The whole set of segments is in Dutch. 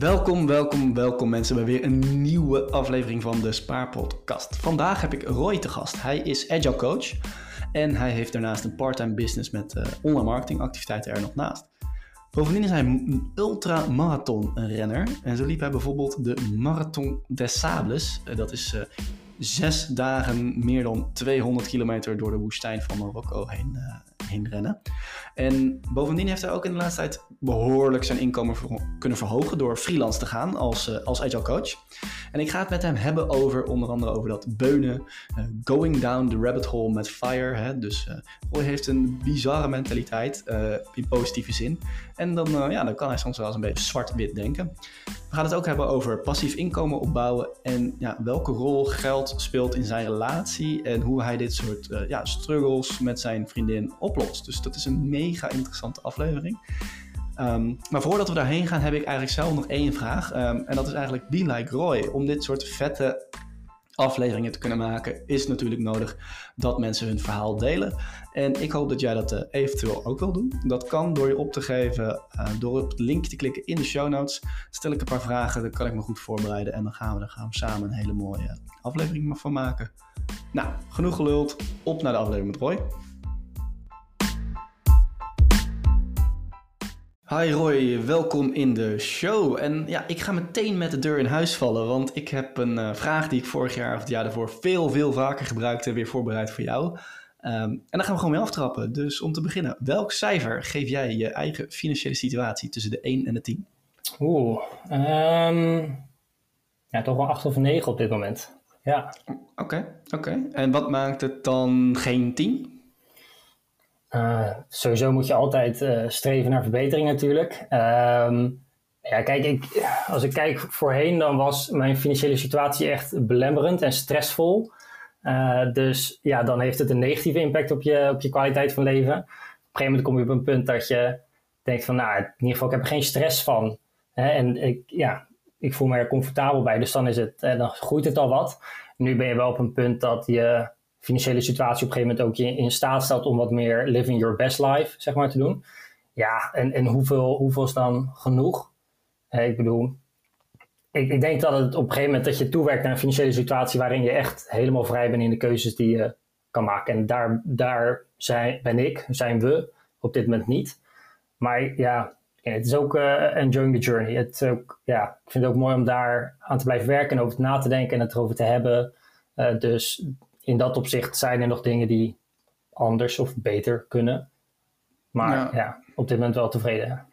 Welkom, welkom, welkom mensen bij weer een nieuwe aflevering van de Spaarpodcast. Vandaag heb ik Roy te gast. Hij is agile coach en hij heeft daarnaast een part-time business met uh, online marketing activiteiten er nog naast. Bovendien is hij een ultramarathon renner en zo liep hij bijvoorbeeld de Marathon des Sables. Uh, dat is uh, zes dagen meer dan 200 kilometer door de woestijn van Marokko heen, heen rennen. En bovendien heeft hij ook in de laatste tijd behoorlijk zijn inkomen kunnen verhogen door freelance te gaan als, uh, als agile coach. En ik ga het met hem hebben over onder andere over dat beunen, uh, going down the rabbit hole met fire. Hè? Dus uh, Roy heeft een bizarre mentaliteit in positieve zin. En dan, ja, dan kan hij soms wel eens een beetje zwart-wit denken. We gaan het ook hebben over passief inkomen opbouwen en ja, welke rol geld speelt in zijn relatie en hoe hij dit soort ja, struggles met zijn vriendin oplost. Dus dat is een mega interessante aflevering. Um, maar voordat we daarheen gaan, heb ik eigenlijk zelf nog één vraag. Um, en dat is eigenlijk Be Like Roy. Om dit soort vette afleveringen te kunnen maken, is natuurlijk nodig dat mensen hun verhaal delen. En ik hoop dat jij dat uh, eventueel ook wil doen. Dat kan door je op te geven, uh, door op het linkje te klikken in de show notes. Stel ik een paar vragen, dan kan ik me goed voorbereiden. En dan gaan we er gaan we samen een hele mooie aflevering van maken. Nou, genoeg geluld. Op naar de aflevering met Roy. Hi Roy, welkom in de show. En ja, ik ga meteen met de deur in huis vallen, want ik heb een uh, vraag die ik vorig jaar of het jaar daarvoor veel, veel vaker gebruikte, weer voorbereid voor jou. Um, en daar gaan we gewoon mee aftrappen. Dus om te beginnen, welk cijfer geef jij je eigen financiële situatie tussen de 1 en de 10? Oeh, um, ja, toch wel 8 of 9 op dit moment. Ja. Oké, okay, oké. Okay. En wat maakt het dan geen 10? Uh, sowieso moet je altijd uh, streven naar verbetering natuurlijk. Um, ja, kijk, ik, als ik kijk voorheen, dan was mijn financiële situatie echt belemmerend en stressvol. Uh, dus ja, dan heeft het een negatieve impact op je, op je kwaliteit van leven. Op een gegeven moment kom je op een punt dat je denkt van, nou, in ieder geval, ik heb er geen stress van. Hè? En ik, ja, ik voel me er comfortabel bij, dus dan, is het, dan groeit het al wat. Nu ben je wel op een punt dat je financiële situatie op een gegeven moment ook je in staat stelt om wat meer living your best life, zeg maar, te doen. Ja, en, en hoeveel, hoeveel is dan genoeg? ik bedoel, ik, ik denk dat het op een gegeven moment dat je toewerkt naar een financiële situatie waarin je echt helemaal vrij bent in de keuzes die je kan maken. En daar, daar zijn, ben ik, zijn we op dit moment niet. Maar ja, het is ook uh, enjoying the journey. Het ook, ja, ik vind het ook mooi om daar aan te blijven werken en over na te denken en het erover te hebben. Uh, dus in dat opzicht zijn er nog dingen die anders of beter kunnen. Maar ja, ja op dit moment wel tevreden.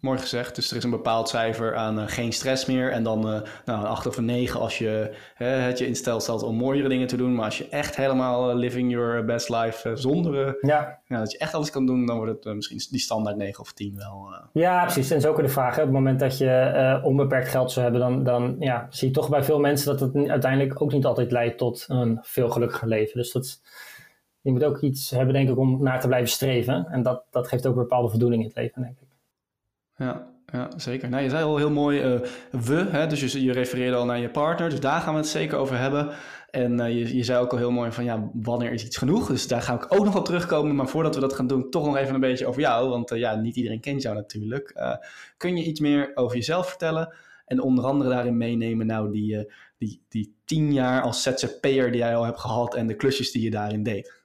Mooi gezegd. Dus er is een bepaald cijfer aan uh, geen stress meer. En dan uh, nou, een 8 of een 9 als je hè, het je instelt stelt om mooiere dingen te doen. Maar als je echt helemaal uh, living your best life zonder ja. Nou, dat je echt alles kan doen, dan wordt het misschien die standaard 9 of 10 wel. ja, precies. En zo ook de vraag. Hè, op het moment dat je onbeperkt geld zou hebben, dan, dan ja, zie je toch bij veel mensen dat het uiteindelijk ook niet altijd leidt tot een veel gelukkiger leven. Dus dat, je moet ook iets hebben, denk ik, om naar te blijven streven. En dat, dat geeft ook een bepaalde voldoening in het leven, denk ik. Ja, ja, zeker. Nou, je zei al heel mooi uh, we, hè? dus je, je refereerde al naar je partner, dus daar gaan we het zeker over hebben. En uh, je, je zei ook al heel mooi van ja, wanneer is iets genoeg? Dus daar ga ik ook nog op terugkomen. Maar voordat we dat gaan doen, toch nog even een beetje over jou. Want uh, ja, niet iedereen kent jou natuurlijk. kun je iets meer over jezelf vertellen? En onder andere daarin meenemen, nou, die, die, die tien jaar als ZZP'er die jij al hebt gehad en de klusjes die je daarin deed.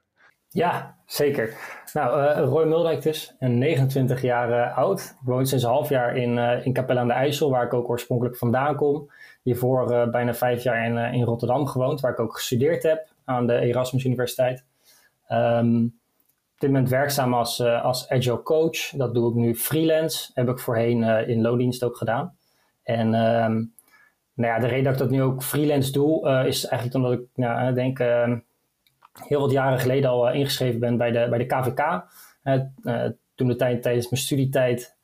Ja, zeker. Nou, uh, Roy Muldijk dus, 29 jaar uh, oud. Ik woon sinds een half jaar in, uh, in Capelle aan de IJssel, waar ik ook oorspronkelijk vandaan kom. Hiervoor bijna vijf jaar in, in Rotterdam gewoond, waar ik ook gestudeerd heb aan de Erasmus Universiteit. Um, op dit moment werkzaam als, als agile coach. Dat doe ik nu freelance. Heb ik voorheen in loondienst ook gedaan. En um, nou ja, de reden dat ik dat nu ook freelance doe, is eigenlijk omdat ik nou, denk ehm, heel wat jaren geleden al uh, ingeschreven ben bij de, bij de KVK. Uh, toen de tijd tijdens mijn studietijd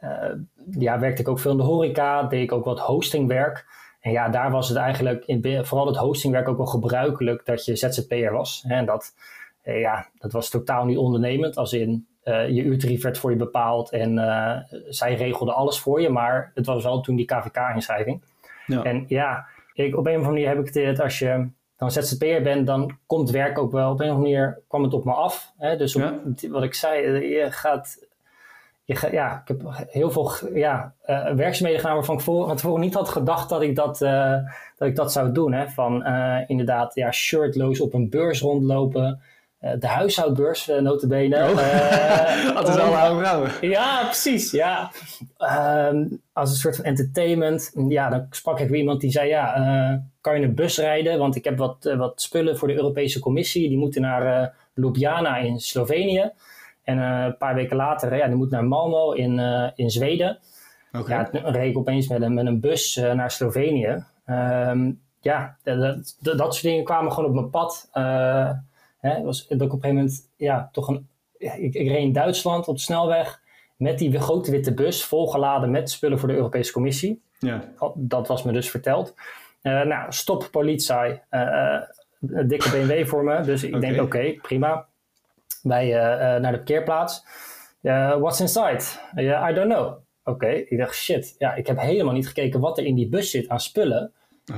uh, ja, werkte ik ook veel in de horeca, deed ik ook wat hostingwerk. En ja, daar was het eigenlijk, in, vooral het hostingwerk ook wel gebruikelijk dat je ZZP'er was. En dat, ja, dat was totaal niet ondernemend, als in je uurtarief werd voor je bepaald en zij regelden alles voor je. Maar het was wel toen die KVK-inschrijving. Ja. En ja, ik, op een of andere manier heb ik het als je dan ZZP'er bent, dan komt werk ook wel. Op een of andere manier kwam het op me af. Hè? Dus wat ik zei, je gaat je, ja, ik heb heel veel ja, uh, werkzaamheden gedaan waarvan ik voor, van tevoren niet had gedacht dat ik dat, uh, dat, ik dat zou doen. Hè? Van uh, inderdaad ja, shirtloos op een beurs rondlopen. De huishoudbeurs, uh, notabene. Oh. dat is al oude vrouwen. Ja, precies. Ja. Ehm, als een soort van entertainment. Ja, dan sprak ik weer iemand die zei, ja, kan je een bus rijden? Want ik heb wat, wat spullen voor de Europese Commissie. Die moeten naar Ljubljana in Slovenië. En een paar weken later, ja, die moet naar Malmo in, in Zweden. Okay. Ja, dan reed ik opeens met een, met een bus naar Slovenië. Um, ja, dat, dat, dat, soort dingen kwamen gewoon op mijn pad. Hè, was dat ik op een gegeven moment, ja, toch een. Ik, ik reed in Duitsland op de snelweg met die grote witte bus, volgeladen met spullen voor de Europese Commissie. Ja. Dat was me dus verteld. nou, stop politie, een dikke BMW voor me. Dus ik okay. denk, oké, okay, prima uh, naar de parkeerplaats. Uh, what's inside? Uh, I don't know. Oké, ik dacht shit. Ja, ik heb helemaal niet gekeken wat er in die bus zit aan spullen.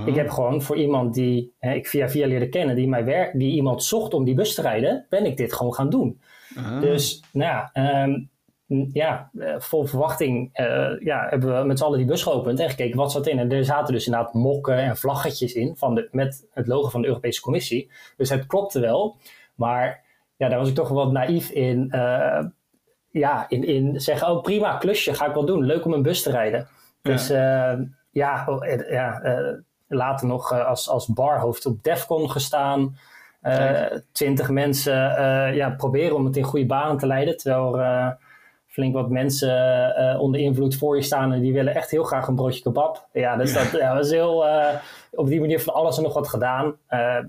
Ik heb gewoon voor iemand die hè, ik via via leerde kennen, die, mij wer die iemand zocht om die bus te rijden, ben ik dit gewoon gaan doen. Dus nou ja, um, ja, vol verwachting ja, hebben we met z'n allen die bus geopend en gekeken wat zat in. En er zaten dus inderdaad mokken en vlaggetjes in van de, met het logo van de Europese Commissie. Dus het klopte wel. Maar ja, daar was ik toch wel wat naïef in. Uh, ja, in, in zeggen, oh prima, klusje, ga ik wel doen. Leuk om een bus te rijden. Dus uh, ja, oh, ja uh, later nog als, als barhoofd op Defcon gestaan. Twintig mensen ja, proberen om het in goede banen te leiden. Terwijl er flink wat mensen onder invloed voor je staan en die willen echt heel graag een broodje kebab. Ja, dus dat ja, was heel, op die manier van alles en nog wat gedaan.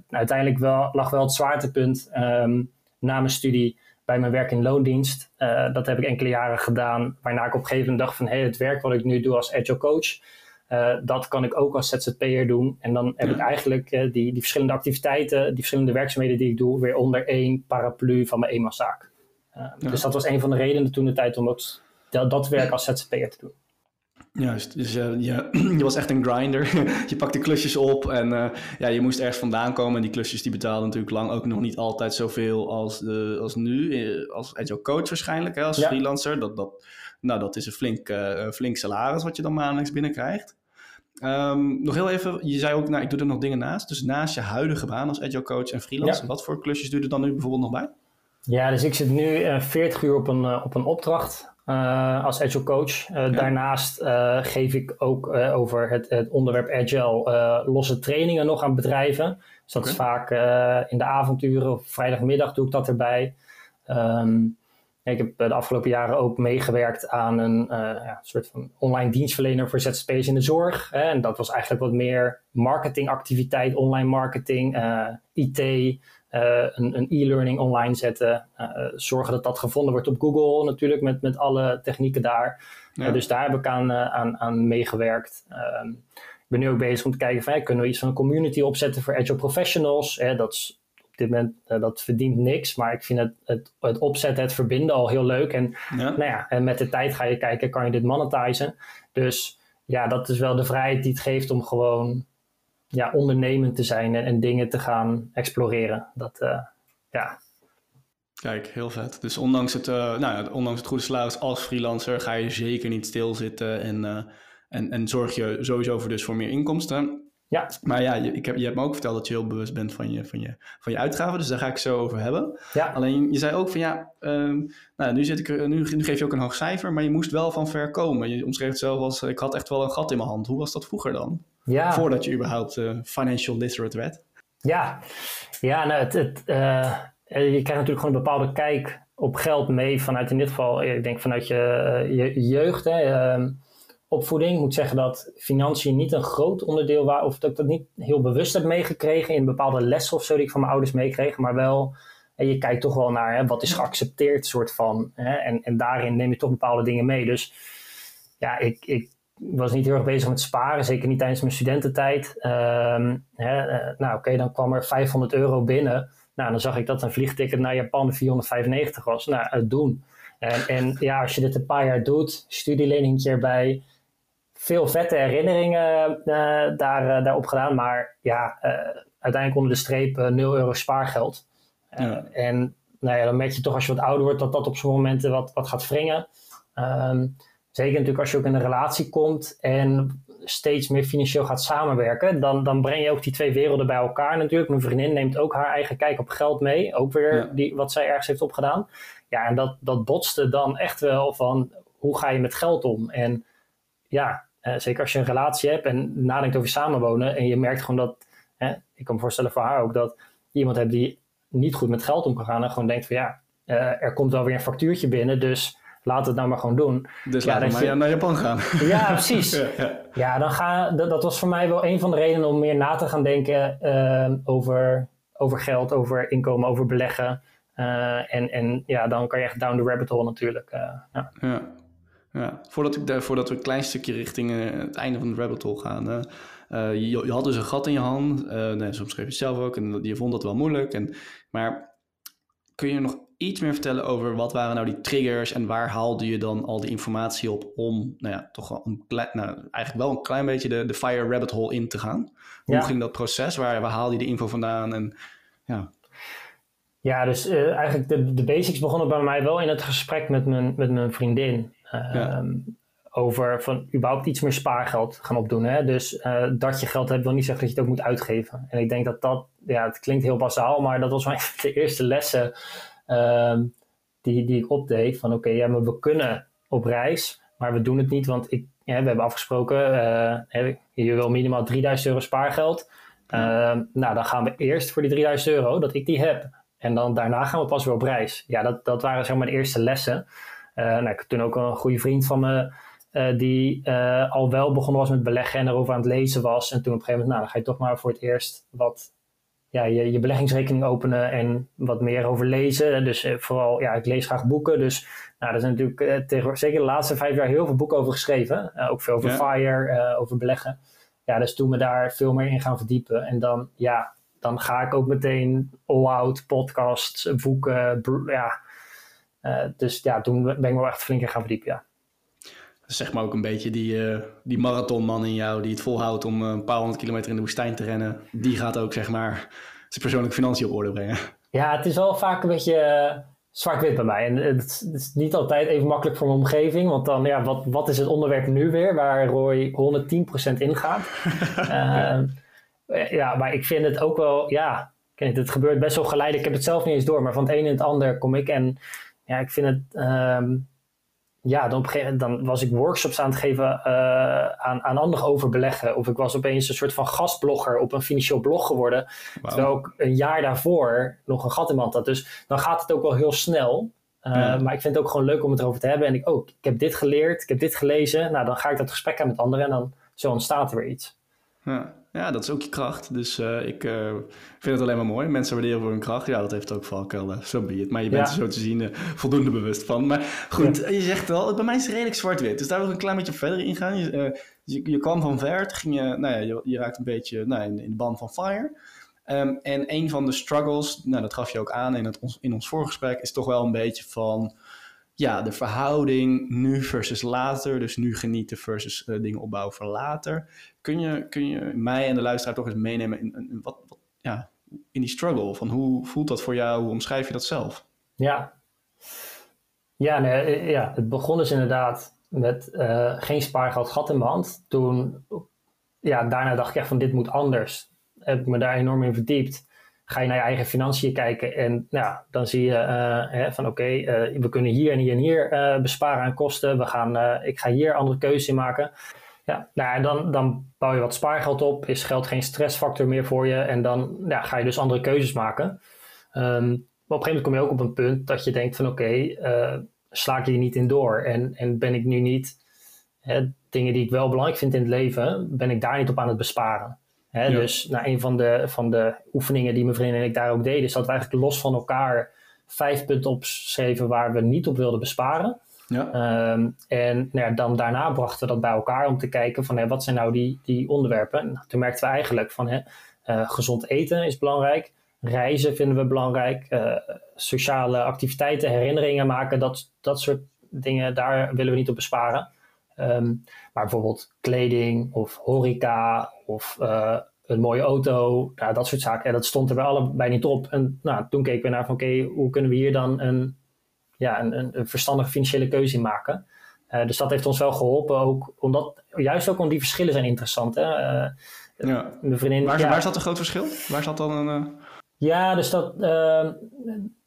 uiteindelijk wel, lag wel het zwaartepunt. Um, na mijn studie bij mijn werk in loondienst. Uh, dat heb ik enkele jaren gedaan, waarna ik op een gegeven moment dacht van hey, het werk wat ik nu doe als agile coach, uh, dat kan ik ook als ZZP'er doen. En dan heb ik eigenlijk uh, die, die verschillende activiteiten, die verschillende werkzaamheden die ik doe, weer onder één paraplu van mijn eenmanszaak. Ja. Dus dat was een van de redenen toen de tijd om dat, dat werk als ZZP'er te doen. Juist, dus je, je was echt een grinder. je pakte klusjes op en uh, ja, je moest ergens vandaan komen. En die klusjes die betaalden natuurlijk lang ook nog niet altijd zoveel als, de, als nu. Eh, als agile coach waarschijnlijk, hè, als ja. freelancer. Dat, dat, nou, dat is een flink, uh, flink salaris wat je dan maandelijks binnenkrijgt. Um, nog heel even, je zei ook, nou, ik doe er nog dingen naast. Dus naast je huidige baan als agile coach en freelancer, ja. wat voor klusjes doe je er dan nu bijvoorbeeld nog bij? Ja, dus ik zit nu 40 uur op een, op een opdracht. Uh, als agile coach. Uh, ja. Daarnaast uh, geef ik ook over het, het, onderwerp agile losse trainingen nog aan bedrijven. Dus dat okay. is vaak in de avonturen of vrijdagmiddag doe ik dat erbij. Um, ik heb de afgelopen jaren ook meegewerkt aan een ja, soort van online dienstverlener voor ZZP's in de zorg. Hè? En dat was eigenlijk wat meer marketingactiviteit, online marketing, IT, uh, een, een e-learning online zetten. Zorgen dat dat gevonden wordt op Google natuurlijk met, met alle technieken daar. Ja. Dus daar heb ik aan, aan, aan meegewerkt. Ehm, ik ben nu ook bezig om te kijken van, kunnen we iets van een community opzetten voor agile professionals. dat is dit moment, dat verdient niks. Maar ik vind het, het, het opzetten, het verbinden al heel leuk. En, ja. Nou ja, en met de tijd ga je kijken, kan je dit monetizen? Dus ja, dat is wel de vrijheid die het geeft om gewoon ja, ondernemend te zijn en, en dingen te gaan exploreren. Dat, uh, ja. Kijk, heel vet. Dus ondanks het, uh, nou ja, ondanks het goede salaris als freelancer ga je zeker niet stilzitten en, en, en zorg je sowieso voor, dus voor meer inkomsten. Ja. Maar ja, je, ik heb, je hebt me ook verteld dat je heel bewust bent van je, van je, van je uitgaven. Dus daar ga ik zo over hebben. Ja. Alleen je zei ook van ja, um, nou, nu, zit ik, nu, nu geef je ook een hoog cijfer, maar je moest wel van ver komen. Je omschreef het zelf als ik had echt wel een gat in mijn hand. Hoe was dat vroeger dan? Ja. Voordat je überhaupt uh, financial literate werd. Ja, ja nou, het, het, uh, je krijgt natuurlijk gewoon een bepaalde kijk op geld mee vanuit in dit geval, ik denk vanuit je, je jeugd. Hè, uh, opvoeding. Ik moet zeggen dat financiën niet een groot onderdeel was, of dat ik dat niet heel bewust heb meegekregen in bepaalde lessen of zo die ik van mijn ouders meekreeg, maar wel, je kijkt toch wel naar hè, wat is geaccepteerd, soort van. Hè, en, en daarin neem je toch bepaalde dingen mee. Dus ja, ik, ik was niet heel erg bezig met sparen, zeker niet tijdens mijn studententijd. Um, hè, uh, nou, oké, okay, dan kwam er 500 euro binnen. Nou, dan zag ik dat een vliegticket naar Japan 495 was. Nou, het doen. En, en, ja, als je dit een paar jaar doet, studielening erbij, veel vette herinneringen uh, daar, uh, daarop gedaan. Maar ja, uiteindelijk onder de streep 0 euro spaargeld. Ja. En nou ja, dan merk je toch als je wat ouder wordt dat dat op sommige momenten wat, wat gaat wringen. Ehm, zeker natuurlijk als je ook in een relatie komt en steeds meer financieel gaat samenwerken, dan, dan breng je ook die twee werelden bij elkaar natuurlijk. Mijn vriendin neemt ook haar eigen kijk op geld mee, ook weer die, wat zij ergens heeft opgedaan. Ja, en dat, dat botste dan echt wel van hoe ga je met geld om? En ja, eh, zeker als je een relatie hebt en nadenkt over samenwonen en je merkt gewoon dat, hè, ik kan me voorstellen voor haar ook, dat je iemand hebt die niet goed met geld om kan gaan en gewoon denkt van ja, uh, er komt wel weer een factuurtje binnen, dus laat het nou maar gewoon doen. Dus ja, laat maar je... naar Japan gaan. Ja, precies. ja, ja. dan ga, dat, dat, was voor mij wel een van de redenen om meer na te gaan denken uh, over, over geld, over inkomen, over beleggen. Uh, en, en ja, dan kan je echt down the rabbit hole natuurlijk. ja. ja. Ja, voordat, ik, voordat we een klein stukje richting het einde van de rabbit hole gaan. Uh, je, je, had dus een gat in je hand. Uh, nee, soms schreef je zelf ook en je vond dat wel moeilijk. En, maar kun je nog iets meer vertellen over wat waren nou die triggers en waar haalde je dan al die informatie op om, nou ja, toch wel een klein, nou, eigenlijk wel een klein beetje de, de fire rabbit hole in te gaan? Hoe ging dat proces? Waar, waar haalde je de info vandaan? En, ja. Ja, dus uh, eigenlijk de, de basics begonnen bij mij wel in het gesprek met mijn, met mijn vriendin. Ehm, over van überhaupt iets meer spaargeld gaan opdoen. Hè? Dus uh, dat je geld hebt wil niet zeggen dat je het ook moet uitgeven. En ik denk dat dat, ja, het klinkt heel bazaal, maar dat was mijn de eerste lessen uh, die, die ik opdeed. Van oké, ja, maar we kunnen op reis, maar we doen het niet, want ik, ja, we hebben afgesproken, uh, je wil minimaal 3000 euro spaargeld. Uh, nou, dan gaan we eerst voor die 3000 euro, dat ik die heb. En dan daarna gaan we pas weer op reis. Ja, dat, dat waren zeg maar de eerste lessen. Uh, nou, ik heb toen ook een goede vriend van me uh, die uh, al wel begonnen was met beleggen en erover aan het lezen was. En toen op een gegeven moment, nou, dan ga je toch maar voor het eerst wat, ja, je, je beleggingsrekening openen en wat meer over lezen. Dus uh, vooral, ja, ik lees graag boeken. Dus nou, er zijn natuurlijk tegen, zeker de laatste vijf jaar heel veel boeken over geschreven. ook veel over ja. FIRE, over beleggen. Ja, dus toen me daar veel meer in gaan verdiepen. En dan, ja, dan ga ik ook meteen all-out podcasts, boeken, ja. Dus ja, toen ben ik wel echt flink in gaan verdiepen, ja zeg maar ook een beetje die, uh, die marathonman in jou die het volhoudt om eh, een paar honderd kilometer in de woestijn te rennen. Die gaat ook zeg maar zijn persoonlijke financiën op orde brengen. Ja, het is wel vaak een beetje zwart-wit bij mij. En het, is niet altijd even makkelijk voor mijn omgeving. Want dan, ja, wat, wat is het onderwerp nu weer waar Roy 110% in gaat? Ja, maar ik vind het ook wel, ja, het gebeurt best wel geleidelijk. Ik heb het zelf niet eens door, maar van het een in het ander kom ik. En ja, ik vind het... Ehm, ja, dan, op een gegeven moment dan was ik workshops aan het geven uh, aan, aan anderen over beleggen. Of ik was opeens een soort van gastblogger op een financieel blog geworden. Wow. Terwijl ik een jaar daarvoor nog een gat in mijn had. Dus dan gaat het ook wel heel snel. Uh, ja. Maar ik vind het ook gewoon leuk om het erover te hebben. En ik ook, oh, ik heb dit geleerd, ik heb dit gelezen. Nou, dan ga ik dat gesprek aan met anderen en dan zo ontstaat er weer iets. Ja. Ja, dat is ook je kracht. Dus uh, ik uh, vind het alleen maar mooi. Mensen waarderen voor hun kracht. Ja, dat heeft ook valkuil. Zo be het. Maar je bent ja. er zo te zien uh, voldoende bewust van. Maar goed, ja. je zegt wel, bij mij is het redelijk zwart-wit. Dus daar wil ik een klein beetje verder in gaan. Je, je, je kwam van ver, ging je, nou ja, je, je raakt een beetje nou, in, in de band van fire. Um, en een van de struggles, nou, dat gaf je ook aan in, het, in ons voorgesprek, is toch wel een beetje van ja, de verhouding nu versus later. Dus nu genieten versus uh, dingen opbouwen voor later. Kun je, kun je mij en de luisteraar toch eens meenemen in, wat, wat, ja, in die struggle? Van hoe voelt dat voor jou? Hoe omschrijf je dat zelf? Ja, ja, nee, eh, ja het begon dus inderdaad met geen spaargeld gat in mijn hand. Toen, ja, daarna dacht ik echt van dit moet anders. Heb ik me daar enorm in verdiept ga je naar je eigen financiën kijken en nou, dan zie je uh, hè, van oké, uh, we kunnen hier en hier en hier uh, besparen aan kosten. We gaan, ik ga hier andere keuzes in maken. Ja, nou, en dan, dan bouw je wat spaargeld op, is geld geen stressfactor meer voor je en dan ja, ga je dus andere keuzes maken. Um, maar op een gegeven moment kom je ook op een punt dat je denkt van oké, okay, sla ik hier niet in door en, en ben ik nu niet, hè, dingen die ik wel belangrijk vind in het leven, ben ik daar niet op aan het besparen. Hè, ja. Dus nou, een van de, van de oefeningen die mijn vriendin en ik daar ook deden, is dat we eigenlijk los van elkaar vijf punten opschreven waar we niet op wilden besparen. Ja. Um, en nou ja, dan daarna brachten we dat bij elkaar om te kijken van hè, wat zijn nou die, die onderwerpen. Nou, toen merkten we eigenlijk van hè, uh, gezond eten is belangrijk. Reizen vinden we belangrijk. Uh, sociale activiteiten, herinneringen maken, dat, dat soort dingen, daar willen we niet op besparen. Um, maar bijvoorbeeld kleding of horeca of uh, een mooie auto, nou, dat soort zaken. En dat stond er bij allebei niet op. En nou, toen keken we naar van oké, okay, hoe kunnen we hier dan een, ja, een, een, verstandige financiële keuze in maken. dus dat heeft ons wel geholpen, ook omdat, juist ook om die verschillen zijn interessant. Hè? ja. Mijn vriendin, waar, ja. waar zat een groot verschil? Waar zat dan een... Ja, dus dat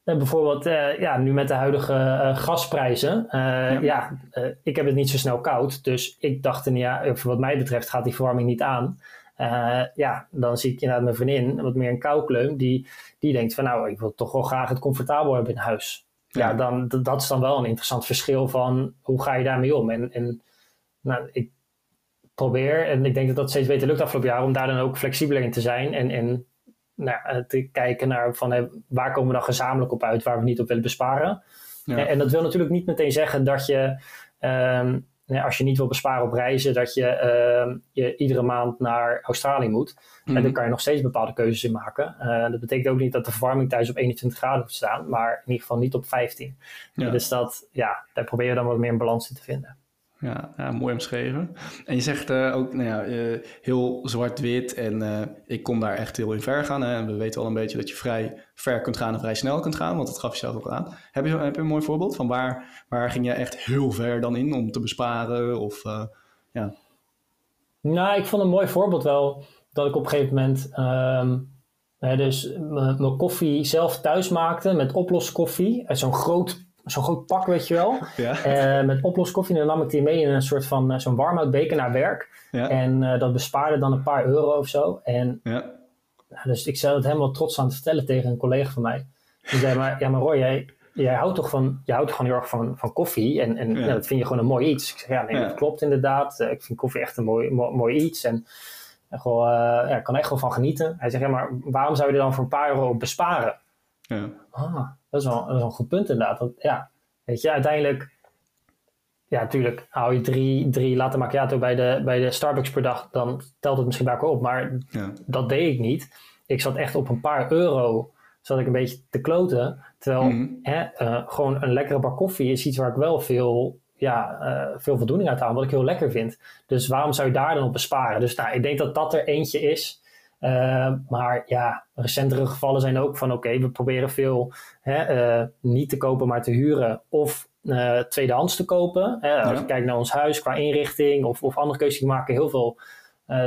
bijvoorbeeld ja, nu met de huidige gasprijzen. ja, ja ik heb het niet zo snel koud. Dus ik dacht, ja, wat mij betreft gaat die verwarming niet aan. Uh, ja, dan zie ik inderdaad mijn vriendin, wat meer een koukleum, die, die denkt van nou, ik wil toch wel graag het comfortabel hebben in huis. Ja, dan, dat is dan wel een interessant verschil van hoe ga je daarmee om. En, en nou, ik probeer, en ik denk dat dat steeds beter lukt afgelopen jaar, om daar dan ook flexibeler in te zijn en, en nou, te kijken naar van waar komen we dan gezamenlijk op uit waar we niet op willen besparen. Ja. En, en, dat wil natuurlijk niet meteen zeggen dat je um, als je niet wil besparen op reizen, dat je, uh, je iedere maand naar Australië moet. En mhm. daar kan je nog steeds bepaalde keuzes in maken. Uh, dat betekent ook niet dat de verwarming thuis op 21 graden moet staan, maar in ieder geval niet op 15. Dus dat, ja, daar probeer je dan wat meer een balans in te vinden. Ja, mooi omschreven. En je zegt uh, ook nou ja, uh, heel zwart-wit en uh, ik kon daar echt heel in ver gaan. Hè? En we weten al een beetje dat je vrij ver kunt gaan en vrij snel kunt gaan, want dat gaf je zelf ook aan. Heb je, heb je een mooi voorbeeld van waar, waar ging je echt heel ver dan in om te besparen? Of, ja. Nou, ik vond een mooi voorbeeld wel dat ik op een gegeven moment um, dus mijn koffie zelf thuis maakte met oploskoffie. Zo'n groot zo'n groot pak, weet je wel. Ja. Uh, met oploskoffie. En dan nam ik die mee in een soort van uh, zo'n warmoutbeker naar werk. Ja. En uh, dat bespaarde dan een paar euro of zo. En ja. Nou, dus ik zei het helemaal trots aan te vertellen tegen een collega van mij. Die zei, maar, ja, maar Roy, jij, jij houdt toch van, je houdt gewoon heel erg van, van koffie. En, en dat vind je gewoon een mooi iets. Ik zeg, ja, nee, dat klopt inderdaad. ik vind koffie echt een mooi, mooi, mooi iets. En, ik kan echt wel van genieten. Hij zegt, ja, maar waarom zou je er dan voor een paar euro besparen? Ja. Ah, dat is, wel, dat is een goed punt inderdaad. Dat, ja, weet je, uiteindelijk, ja, natuurlijk, hou je drie, drie latte macchiato bij de, bij de Starbucks per dag, dan telt het misschien bij op. Maar ja. dat deed ik niet. Ik zat echt op een paar euro, zat ik een beetje te kloten. Terwijl mhm. hè, uh, gewoon een lekkere bak koffie is iets waar ik wel veel, ja, uh, veel voldoening uit haal, wat ik heel lekker vind. Dus waarom zou je daar dan op besparen? Dus nou, ik denk dat dat er eentje is uh, maar ja, recentere gevallen zijn ook van oké, we proberen veel hè, uh, niet te kopen, maar te huren of uh, tweedehands te kopen. Hè, als je kijkt naar ons huis qua inrichting of, of andere keuzes, die maken heel veel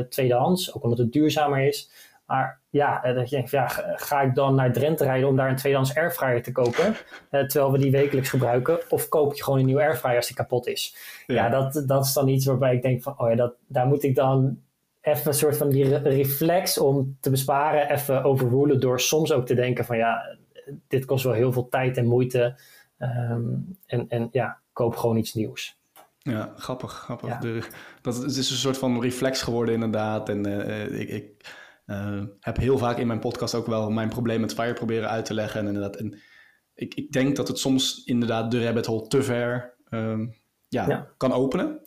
tweedehands, ook omdat het duurzamer is. Maar ja, dat je denkt, ja, ga ik dan naar Drenthe rijden om daar een tweedehands airfryer te kopen, terwijl we die wekelijks gebruiken, of koop je gewoon een nieuwe airfryer als die kapot is? Ja, ja dat, dat is dan iets waarbij ik denk van, oh ja, dat, daar moet ik dan even een soort van die reflex om te besparen, even overrulen door soms ook te denken van ja, dit kost wel heel veel tijd en moeite. Um, en, en ja, koop gewoon iets nieuws. Ja, grappig, grappig. De, dat, het is een soort van reflex geworden inderdaad. En uh, ik, ik uh, heb heel vaak in mijn podcast ook wel mijn probleem met Fire proberen uit te leggen. En inderdaad, en ik, ik denk dat het soms inderdaad de rabbit hole te ver um, ja, ja, kan openen.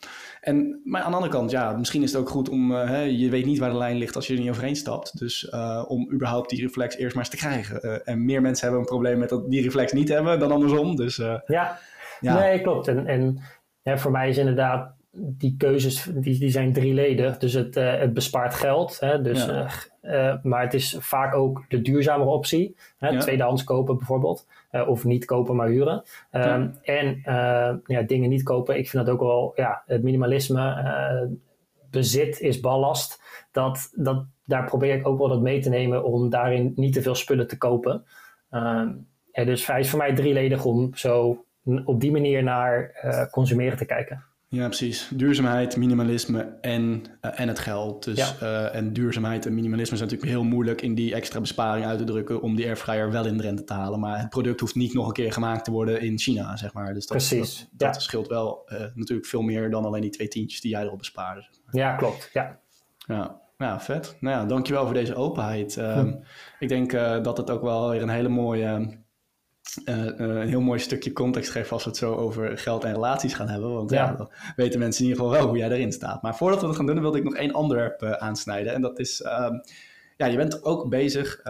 En, maar aan de andere kant, ja, misschien is het ook goed om, uh, hè, je weet niet waar de lijn ligt als je er niet overheen stapt. Dus uh, om überhaupt die reflex eerst maar eens te krijgen. Uh, en meer mensen hebben een probleem met dat die reflex niet hebben dan andersom. Dus, ja. ja, nee, klopt. En, en ja, voor mij is inderdaad, die keuzes die, die zijn drieledig. Dus het, het bespaart geld. Hè, dus, ja. maar het is vaak ook de duurzamere optie. Hè, ja. Tweedehands kopen bijvoorbeeld. Uh, of niet kopen, maar huren. Um, En ja, dingen niet kopen. Ik vind dat ook wel, ja, het minimalisme. Bezit is ballast. Dat, dat, daar probeer ik ook wel dat mee te nemen om daarin niet te veel spullen te kopen. Um, ja, dus hij is voor mij drieledig om zo op die manier naar consumeren te kijken. Ja, precies. Duurzaamheid, minimalisme en, uh, en het geld. Dus, ja. uh, en duurzaamheid en minimalisme zijn natuurlijk heel moeilijk in die extra besparing uit te drukken om die airfryer wel in de rente te halen. Maar het product hoeft niet nog een keer gemaakt te worden in China, zeg maar. Dus dat, precies. Dat, dat ja. scheelt wel uh, natuurlijk veel meer dan alleen die twee tientjes die jij erop bespaarde. Zeg maar. Ja, klopt. Ja. Ja. Ja, vet. Nou ja, dankjewel voor deze openheid. Hm. Um, ik denk dat het ook wel weer een hele mooie uh, een heel mooi stukje context geven als we het zo over geld en relaties gaan hebben. Want ja. dan weten mensen in ieder geval wel hoe jij erin staat. Maar voordat we dat gaan doen, wilde ik nog één onderwerp uh, aansnijden. En dat is, uh, ja, je bent ook bezig,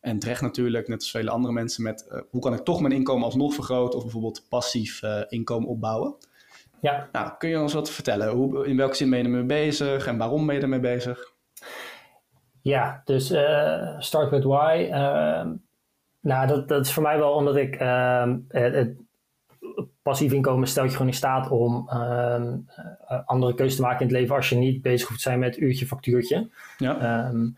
en terecht natuurlijk, net als vele andere mensen, met hoe kan ik toch mijn inkomen alsnog vergroten of bijvoorbeeld passief inkomen opbouwen. Ja. Nou, kun je ons wat vertellen? Hoe, in welke zin ben je ermee bezig en waarom ben je ermee bezig? Ja, dus Start With Why ehm, nou, dat, dat is voor mij wel omdat ik uh, het, passief inkomen stelt je gewoon in staat om ehm, eh, andere keuzes te maken in het leven als je niet bezig hoeft te zijn met uurtje factuurtje. Ja. Ehm,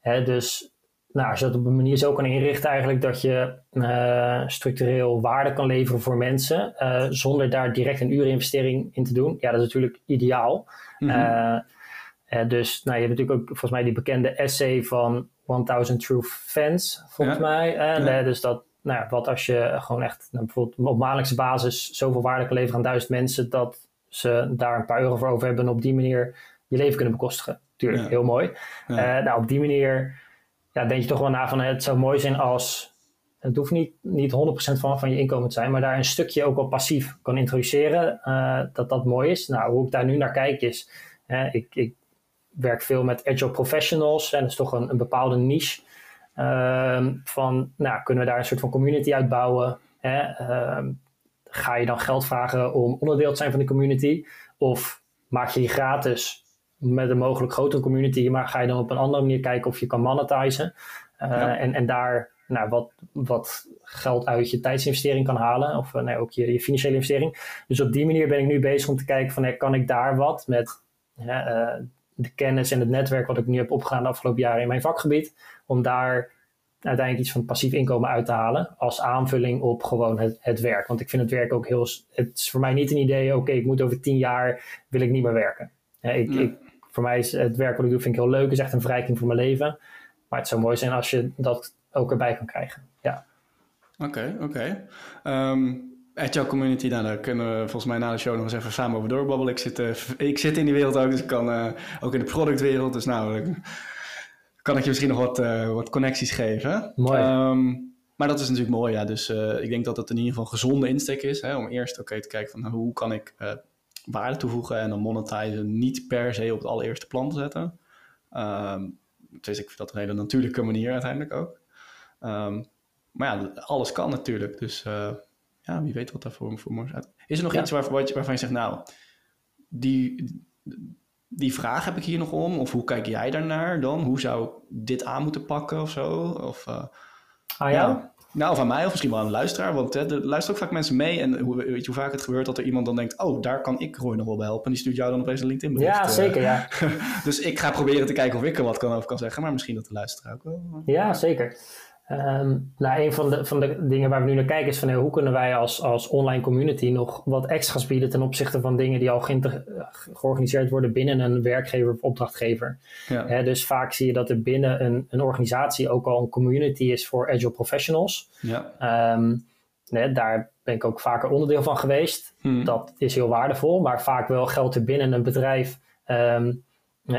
hè, dus nou, als je dat op een manier zo kan inrichten, eigenlijk dat je uh, structureel waarde kan leveren voor mensen, uh, zonder daar direct een uurinvestering in te doen, ja, dat is natuurlijk ideaal. Mm -hmm. dus nou, je hebt natuurlijk ook volgens mij die bekende essay van 1000 True Fans, volgens mij. En, dus dat, nou, wat als je gewoon echt nou, bijvoorbeeld op maandelijkse basis zoveel waarde kan leveren aan duizend mensen, dat ze daar een paar euro voor over hebben en op die manier je leven kunnen bekostigen. Tuurlijk, heel mooi. nou, op die manier ja, denk je toch wel na van het zou mooi zijn als, het hoeft niet, niet 100% van, van je inkomen te zijn, maar daar een stukje ook al passief kan introduceren, uh, dat dat mooi is. Nou, hoe ik daar nu naar kijk is, ik, ik werk veel met agile professionals en dat is toch een, een bepaalde niche. Uh, van, nou, kunnen we daar een soort van community uitbouwen? Hè? Uh, ga je dan geld vragen om onderdeel te zijn van de community? Of maak je die gratis met een mogelijk grotere community, maar ga je dan op een andere manier kijken of je kan monetizen. Uh, en, en daar nou, wat, wat geld uit je tijdsinvestering kan halen, of uh, nee, ook je, je, financiële investering. Dus op die manier ben ik nu bezig om te kijken van, kan ik daar wat met uh, de kennis en het netwerk wat ik nu heb opgedaan de afgelopen jaren in mijn vakgebied, om daar uiteindelijk iets van passief inkomen uit te halen als aanvulling op gewoon het, het werk. Want ik vind het werk ook heel, het is voor mij niet een idee, oké, ik moet over tien jaar, wil ik niet meer werken. ik, ik voor mij is het werk wat ik doe vind ik heel leuk. is echt een verrijking voor mijn leven. Maar het zou mooi zijn als je dat ook erbij kan krijgen. Ja. Oké, oké. Okay. Um, ehm, Community, nou, daar kunnen we volgens mij na de show nog eens even samen over doorbabbelen. Ik zit, uh, ik zit in die wereld ook, dus ik kan uh, ook in de productwereld. Dus nou, kan ik je misschien nog wat, uh, wat connecties geven. Mooi. Um, maar dat is natuurlijk mooi, ja. Dus ik denk dat het in ieder geval een gezonde insteek is. Hè, om eerst oké te kijken van nou, hoe kan ik waarde toevoegen en dan monetizen niet per se op het allereerste plan te zetten. Um, dus ik vind dat een hele natuurlijke manier uiteindelijk ook. Um, maar ja, alles kan natuurlijk. Dus ja, wie weet wat daar voor, voor mooi uit. Is er nog iets waar, waarvan je zegt, nou, die, die vraag heb ik hier nog om? Of hoe kijk jij daarnaar dan? Hoe zou dit aan moeten pakken of zo? Of, uh, ah ja? Nou, van mij of misschien wel aan een luisteraar. Want hè, er luisteren ook vaak mensen mee. En hoe, weet je hoe vaak het gebeurt dat er iemand dan denkt... oh, daar kan ik Roy nog wel bij helpen. En die stuurt jou dan opeens een LinkedIn bericht. Ja, zeker, ja. dus ik ga proberen te kijken of ik er wat kan over kan zeggen. Maar misschien dat de luisteraar ook wel. Ja, zeker. Um, nou, een van de, van de dingen waar we nu naar kijken is van hoe kunnen wij als, als online community nog wat extra's bieden ten opzichte van dingen die al georganiseerd worden binnen een werkgever of opdrachtgever. Ja. dus vaak zie je dat er binnen een, een organisatie ook al een community is voor agile professionals. Ja. Um, daar ben ik ook vaker onderdeel van geweest. Hmm. Dat is heel waardevol, maar vaak wel geldt er binnen een bedrijf um,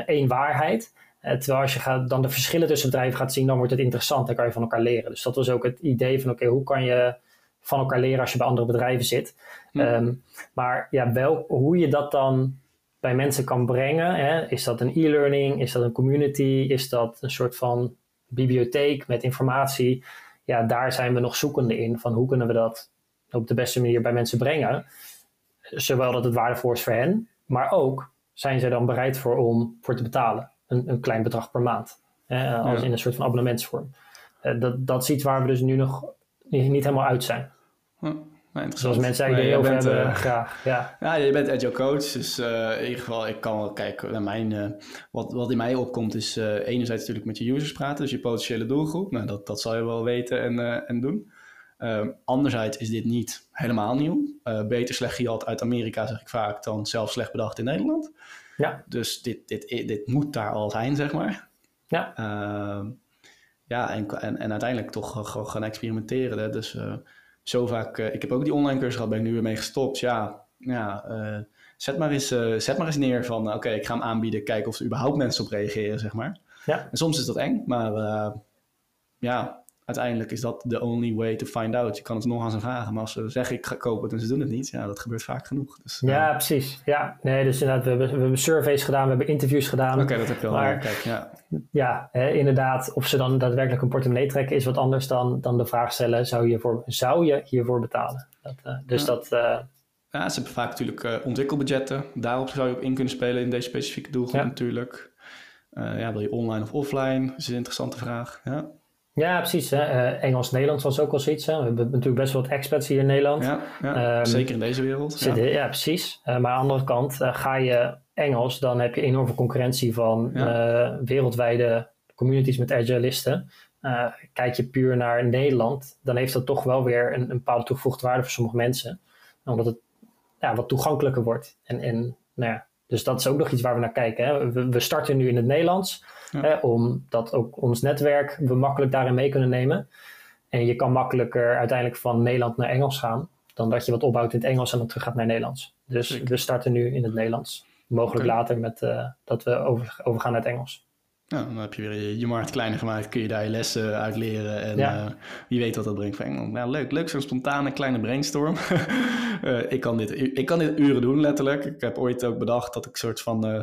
één waarheid. Eh, terwijl als je gaat, dan de verschillen tussen bedrijven gaat zien, dan wordt het interessant. Dan kan je van elkaar leren. Dus dat was ook het idee van, oké, hoe kan je van elkaar leren als je bij andere bedrijven zit? Ehm, maar ja, wel, hoe je dat dan bij mensen kan brengen. Hè? Is dat een e-learning? Is dat een community? Is dat een soort van bibliotheek met informatie? Ja, daar zijn we nog zoekende in. Van hoe kunnen we dat op de beste manier bij mensen brengen? Zowel dat het waardevol is voor hen, maar ook zijn ze dan bereid voor om voor te betalen een, een klein bedrag per maand. als in een soort van abonnementsvorm. Uh, dat, dat is iets waar we dus nu nog niet, helemaal uit zijn. Hm. Zoals mensen eigenlijk nee, over hebben, uh, graag. Ja. ja, je bent agile coach, dus uh, in ieder geval, ik kan wel kijken naar mijn, uh, wat, wat in mij opkomt is enerzijds natuurlijk met je users praten, dus je potentiële doelgroep. Nou, dat, dat zal je wel weten en, en doen. Ehm, anderzijds is dit niet helemaal nieuw. beter slecht gehad uit Amerika, zeg ik vaak, dan zelf slecht bedacht in Nederland. Ja. Dus dit, dit, dit moet daar al zijn, zeg maar. Ja. Uh, ja, en, en, en, uiteindelijk toch gewoon gaan experimenteren. Hè? Dus uh, zo vaak... Uh, ik heb ook die online cursus gehad, ben ik nu weer mee gestopt. Ja, ja eh, zet, maar eens, zet maar eens neer van... Oké, ik ga hem aanbieden, kijken of er überhaupt mensen op reageren, zeg maar. Ja. En soms is dat eng, maar ja, uiteindelijk is dat the only way to find out. Je kan het nog aan ze vragen, maar als ze zeggen ik ga kopen en ze doen het niet, ja, dat gebeurt vaak genoeg. Dus, ja, uh, precies. Ja, nee, dus inderdaad, we hebben, we hebben surveys gedaan, we hebben interviews gedaan. Oké, dat heb je al. Maar, kijk, ja, ja hè, inderdaad, of ze dan daadwerkelijk een portemonnee trekken, is wat anders dan, dan de vraag stellen: zou je, voor, zou je hiervoor betalen? Dat, uh, dus ja. dat. Uh, ja, ze hebben vaak natuurlijk ontwikkelbudgetten. Daarop zou je op in kunnen spelen in deze specifieke doelgroep ja. natuurlijk. ja, wil je online of offline? Dat is een interessante vraag. Ja. Ja, precies. Engels-Nederlands was ook wel zoiets. Hè. We hebben natuurlijk best wel wat expats hier in Nederland. Ja, ja um, zeker in deze wereld. Zit, ja. ja. precies. maar aan de andere kant, ga je Engels, dan heb je enorme concurrentie van wereldwijde communities met agilisten. Uh, kijk je puur naar Nederland, dan heeft dat toch wel weer een, een bepaalde toegevoegde waarde voor sommige mensen. Omdat het ja, wat toegankelijker wordt. En, en, nou ja, dus dat is ook nog iets waar we naar kijken. Hè. We, we, starten nu in het Nederlands, ja. hè, omdat ook ons netwerk we makkelijk daarin mee kunnen nemen. En je kan makkelijker uiteindelijk van Nederland naar Engels gaan, dan dat je wat opbouwt in het Engels en dan terug gaat naar Nederlands. Dus we starten nu in het Nederlands. Mogelijk later met uh, dat we over, overgaan naar het Engels. Nou, dan heb je weer je, je, markt kleiner gemaakt, kun je daar je lessen uit leren en ja. uh, wie weet wat dat brengt voor Engeland. Nou, leuk, leuk zo'n spontane kleine brainstorm. uh, ik, kan dit, ik kan dit uren doen, letterlijk. Ik heb ooit ook bedacht dat ik soort van, uh,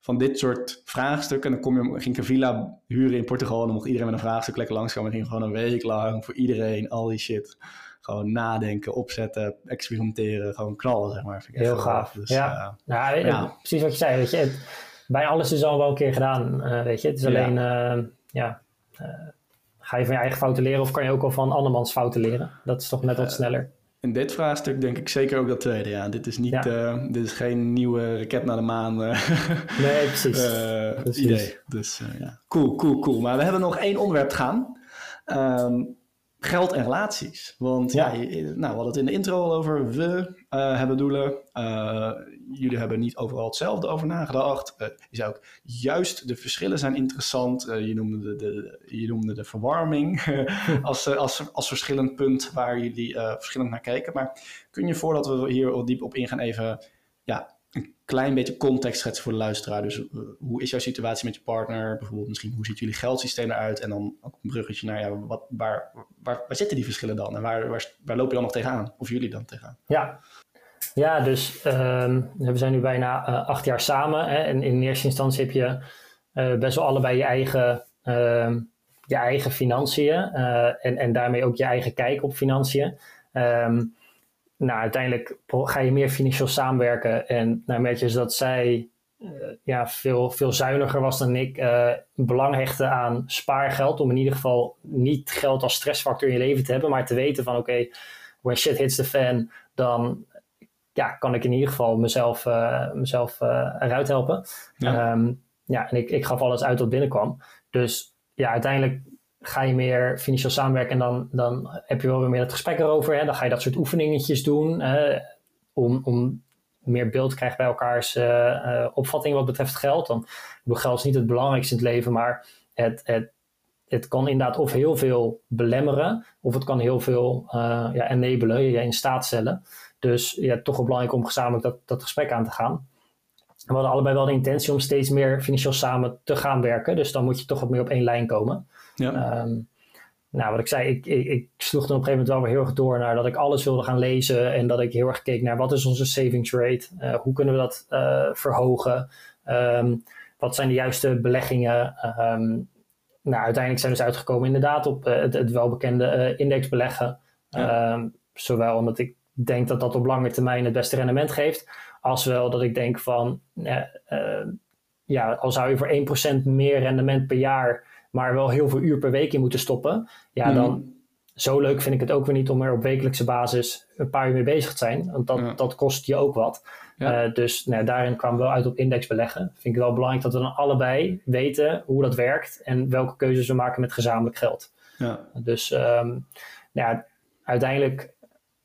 van dit soort vraagstukken, en dan kom je, ging ik een villa huren in Portugal en dan mocht iedereen met een vraagstuk lekker langskomen en ging gewoon een week lang voor iedereen al die shit gewoon nadenken, opzetten, experimenteren, gewoon knallen, zeg maar. Heel gaaf. Dus, ja. Nou, ja. precies wat je zei, weet je. Het, bijna alles is al wel een keer gedaan, uh, weet je. Het is alleen, ja, uh, ja uh, ga je van je eigen fouten leren of kan je ook al van andermans fouten leren? Dat is toch net wat sneller. In dit vraagstuk denk ik zeker ook dat tweede, ja. Dit is, niet, ja. dit is geen nieuwe raket naar de maan nee, precies. precies. idee. Dus ja, cool, cool, cool. Maar we hebben nog één onderwerp te gaan. Um, geld en relaties. Want ja, ja nou, we hadden het in de intro al over. We uh, hebben doelen. Uh, jullie hebben niet overal hetzelfde over nagedacht. Uh, je zei ook, juist de verschillen zijn interessant. je, noemde de, de, je noemde de verwarming als, als, als verschillend punt waar jullie verschillend naar kijken. Maar kun je voordat we hier al diep op ingaan even ja, een klein beetje context schetsen voor de luisteraar. Dus uh, hoe is jouw situatie met je partner? Bijvoorbeeld misschien hoe ziet jullie geldsysteem eruit? En dan ook een bruggetje naar ja, wat, waar, waar, waar zitten die verschillen dan? En waar, waar, waar loop je dan nog tegenaan? Of jullie dan tegenaan? Ja, ja dus um, we zijn nu bijna uh, acht jaar samen. Hè, en in eerste instantie heb je uh, best wel allebei je eigen, uh, je eigen financiën. en, en daarmee ook je eigen kijk op financiën. Um, nou, uiteindelijk ga je meer financieel samenwerken. En nou merk je dus dat zij uh, ja, veel, veel zuiniger was dan ik. Uh, belang hechten aan spaargeld. Om in ieder geval niet geld als stressfactor in je leven te hebben. Maar te weten van oké, okay, when shit hits the fan. Dan ja, kan ik in ieder geval mezelf, uh, mezelf eruit helpen. Ja. Um, ja, en ik, ik gaf alles uit wat binnenkwam. Dus ja, uiteindelijk ga je meer financieel samenwerken en dan, dan heb je wel weer meer het gesprek erover. Hè? Dan ga je dat soort oefeningetjes doen om, om meer beeld te krijgen bij elkaars uh, uh, opvatting wat betreft geld. Dan, geld is niet het belangrijkste in het leven, maar het, het, het kan inderdaad of heel veel belemmeren, of het kan heel veel uh, ja, je in staat stellen. Dus ja, toch wel belangrijk om gezamenlijk dat, dat gesprek aan te gaan. We hadden allebei wel de intentie om steeds meer financieel samen te gaan werken. Dus dan moet je toch wat meer op één lijn komen. Ja. Um, nou, wat ik zei, ik, ik, ik, sloeg dan op een gegeven moment wel weer heel erg door naar dat ik alles wilde gaan lezen en dat ik heel erg keek naar wat is onze savings rate, uh, hoe kunnen we dat uh, verhogen, um, wat zijn de juiste beleggingen. Um, nou, uiteindelijk zijn we dus uitgekomen inderdaad op uh, het, het, welbekende indexbeleggen. Ja. zowel omdat ik denk dat dat op lange termijn het beste rendement geeft, als wel dat ik denk van, ja, al zou je voor 1% meer rendement per jaar maar wel heel veel uur per week in moeten stoppen, ja, mhm. dan zo leuk vind ik het ook weer niet om er op wekelijkse basis een paar uur mee bezig te zijn. Want dat, dat kost je ook wat. Uh, dus nou, daarin kwamen we wel uit op index beleggen. Vind ik wel belangrijk dat we dan allebei weten hoe dat werkt en welke keuzes we maken met gezamenlijk geld. Ja. Dus um, nou ja, uiteindelijk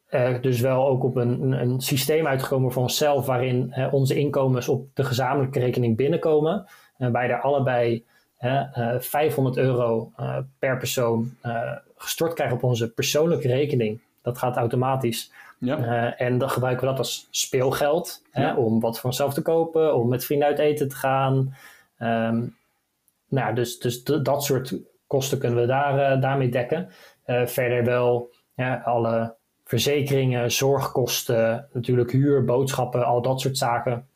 uh, dus wel ook op een, een, een, systeem uitgekomen voor onszelf waarin uh, onze inkomens op de gezamenlijke rekening binnenkomen. En wij daar allebei uh, eh, 500 euro uh, per persoon uh, gestort krijgen op onze persoonlijke rekening. Dat gaat automatisch. Ja. en dan gebruiken we dat als speelgeld ja. hè, om wat voor onszelf te kopen, om met vrienden uit eten te gaan. Um, nou, dus, dus dat soort kosten kunnen we daar, daarmee dekken. verder wel ja, alle verzekeringen, zorgkosten, natuurlijk huur, boodschappen, al dat soort zaken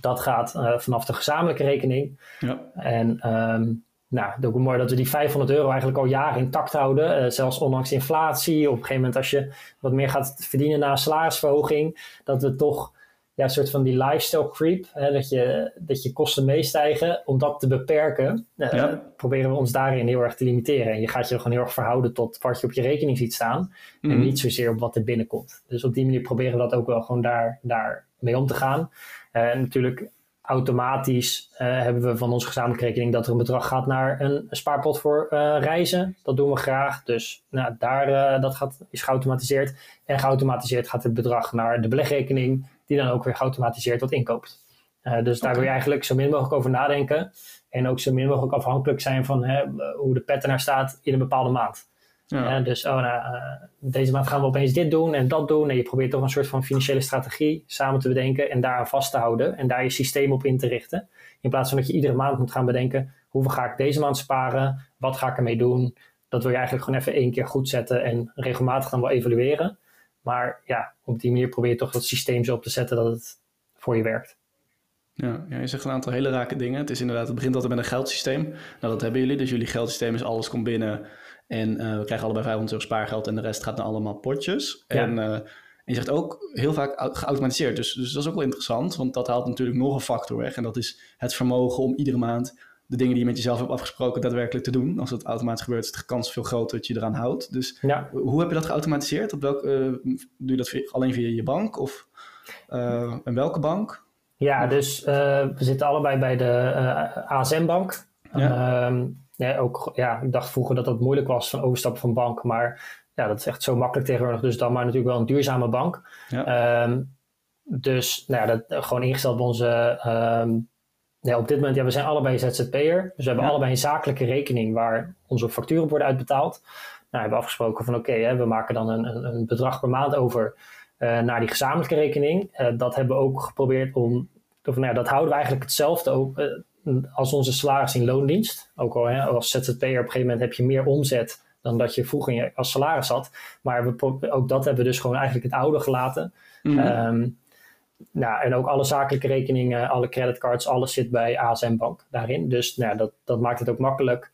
dat gaat uh, vanaf de gezamenlijke rekening. Ja. En um, nou, het is ook mooi dat we die 500 euro eigenlijk al jaren intact houden. Uh, zelfs ondanks inflatie. Op een gegeven moment als je wat meer gaat verdienen na een salarisverhoging. Dat we toch ja, een soort van die lifestyle creep, hè, dat, je, dat je kosten meestijgen, om dat te beperken, uh, proberen we ons daarin heel erg te limiteren. En je gaat je gewoon heel erg verhouden tot wat je op je rekening ziet staan, en Mhm. niet zozeer op wat er binnenkomt. Dus op die manier proberen we dat ook wel gewoon daar, daar mee om te gaan. Uh, en natuurlijk automatisch uh, hebben we van onze gezamenlijke rekening dat er een bedrag gaat naar een spaarpot voor uh, reizen. Dat doen we graag. Dus nou, daar, dat gaat, is geautomatiseerd. En geautomatiseerd gaat het bedrag naar de belegrekening, die dan ook weer geautomatiseerd wat inkoopt. dus daar wil je eigenlijk zo min mogelijk over nadenken. En ook zo min mogelijk afhankelijk zijn van hè, hoe de pet ernaar staat in een bepaalde maand. Ja. dus oh, nou, uh, deze maand gaan we opeens dit doen en dat doen. En je probeert toch een soort van financiële strategie samen te bedenken en daaraan vast te houden. En daar je systeem op in te richten. In plaats van dat je iedere maand moet gaan bedenken, hoeveel ga ik deze maand sparen? Wat ga ik ermee doen? Dat wil je eigenlijk gewoon even één keer goed zetten en regelmatig dan wel evalueren. Maar ja, op die manier probeer je toch dat systeem zo op te zetten dat het voor je werkt. Ja, ja, je zegt een aantal hele rake dingen. Het is inderdaad, het begint altijd met een geldsysteem. Nou, dat hebben jullie. Dus jullie geldsysteem is alles komt binnen en uh, we krijgen allebei 500 euro spaargeld en de rest gaat naar allemaal potjes. Ja. En, uh, en je zegt ook heel vaak geautomatiseerd. Dus, dus dat is ook wel interessant, want dat haalt natuurlijk nog een factor weg. En dat is het vermogen om iedere maand de dingen die je met jezelf hebt afgesproken daadwerkelijk te doen. Als dat automatisch gebeurt, is de kans veel groter dat je eraan houdt. Dus ja. hoe heb je dat geautomatiseerd? Op welk, uh, doe je dat via, alleen via je bank of uh, en welke bank? Ja, dus uh, we zitten allebei bij de ASM-bank. Ja. Ja, ook, ja, ik dacht vroeger dat dat moeilijk was van overstappen van bank, maar ja, dat is echt zo makkelijk tegenwoordig. Dus dan maar natuurlijk wel een duurzame bank. Ja. Um, dus nou ja, dat gewoon ingesteld bij onze. Um, ja, op dit moment, ja, we zijn allebei ZZP'er. Dus we hebben Ja. allebei een zakelijke rekening waar onze facturen worden uitbetaald. Nou, we hebben afgesproken van oké, okay, we maken dan een, een, een, bedrag per maand over uh, naar die gezamenlijke rekening. Uh, dat hebben we ook geprobeerd om. Of, nou ja, dat houden we eigenlijk hetzelfde ook, uh, als onze salaris in loondienst. Ook al hè, als ZZP'er op een gegeven moment heb je meer omzet dan dat je vroeger je, als salaris had. Maar we, ook dat hebben we dus gewoon eigenlijk het oude gelaten. Mm -hmm. um, nou, en ook alle zakelijke rekeningen, alle creditcards, alles zit bij ASM Bank daarin. Dus nou, dat, dat maakt het ook makkelijk.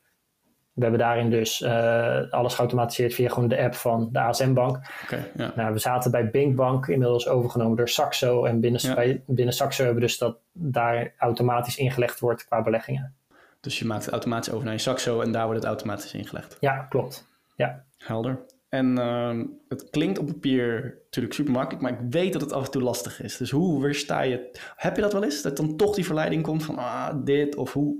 We hebben daarin dus uh, alles geautomatiseerd via gewoon de app van de ASM Bank. Okay, ja. nou, we zaten bij Bink Bank, inmiddels overgenomen door Saxo. En binnen, Ja. bij, binnen Saxo hebben we dus dat daar automatisch ingelegd wordt qua beleggingen. Dus je maakt het automatisch over naar je Saxo en daar wordt het automatisch ingelegd. Ja, klopt. Ja. Helder. En uh, het klinkt op papier natuurlijk super makkelijk, maar ik weet dat het af en toe lastig is. Dus hoe weersta je het? Heb je dat wel eens? Dat dan toch die verleiding komt van ah, dit of hoe?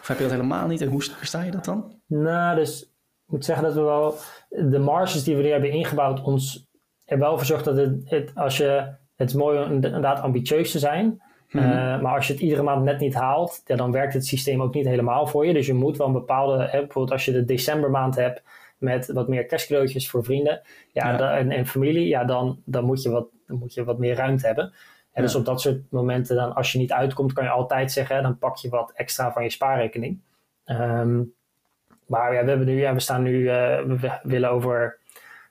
Of heb je dat helemaal niet en hoe weersta je dat dan? Nou, dus ik moet zeggen dat we wel de marges die we nu hebben ingebouwd, ons er wel voor zorgt dat het, het als je het is mooi om inderdaad ambitieus te zijn. Mhm. Uh, maar als je het iedere maand net niet haalt, ja, dan werkt het systeem ook niet helemaal voor je. Dus je moet wel een bepaalde, hè, bijvoorbeeld als je de decembermaand hebt met wat meer kerstcadeautjes voor vrienden ja, Ja. da- en, en familie, ja, dan, dan, moet je wat, dan moet je wat meer ruimte hebben. En dus op dat soort momenten, dan, als je niet uitkomt, kan je altijd zeggen, dan pak je wat extra van je spaarrekening. Ehm, maar ja, we, hebben nu, ja, we staan nu, eh, we willen over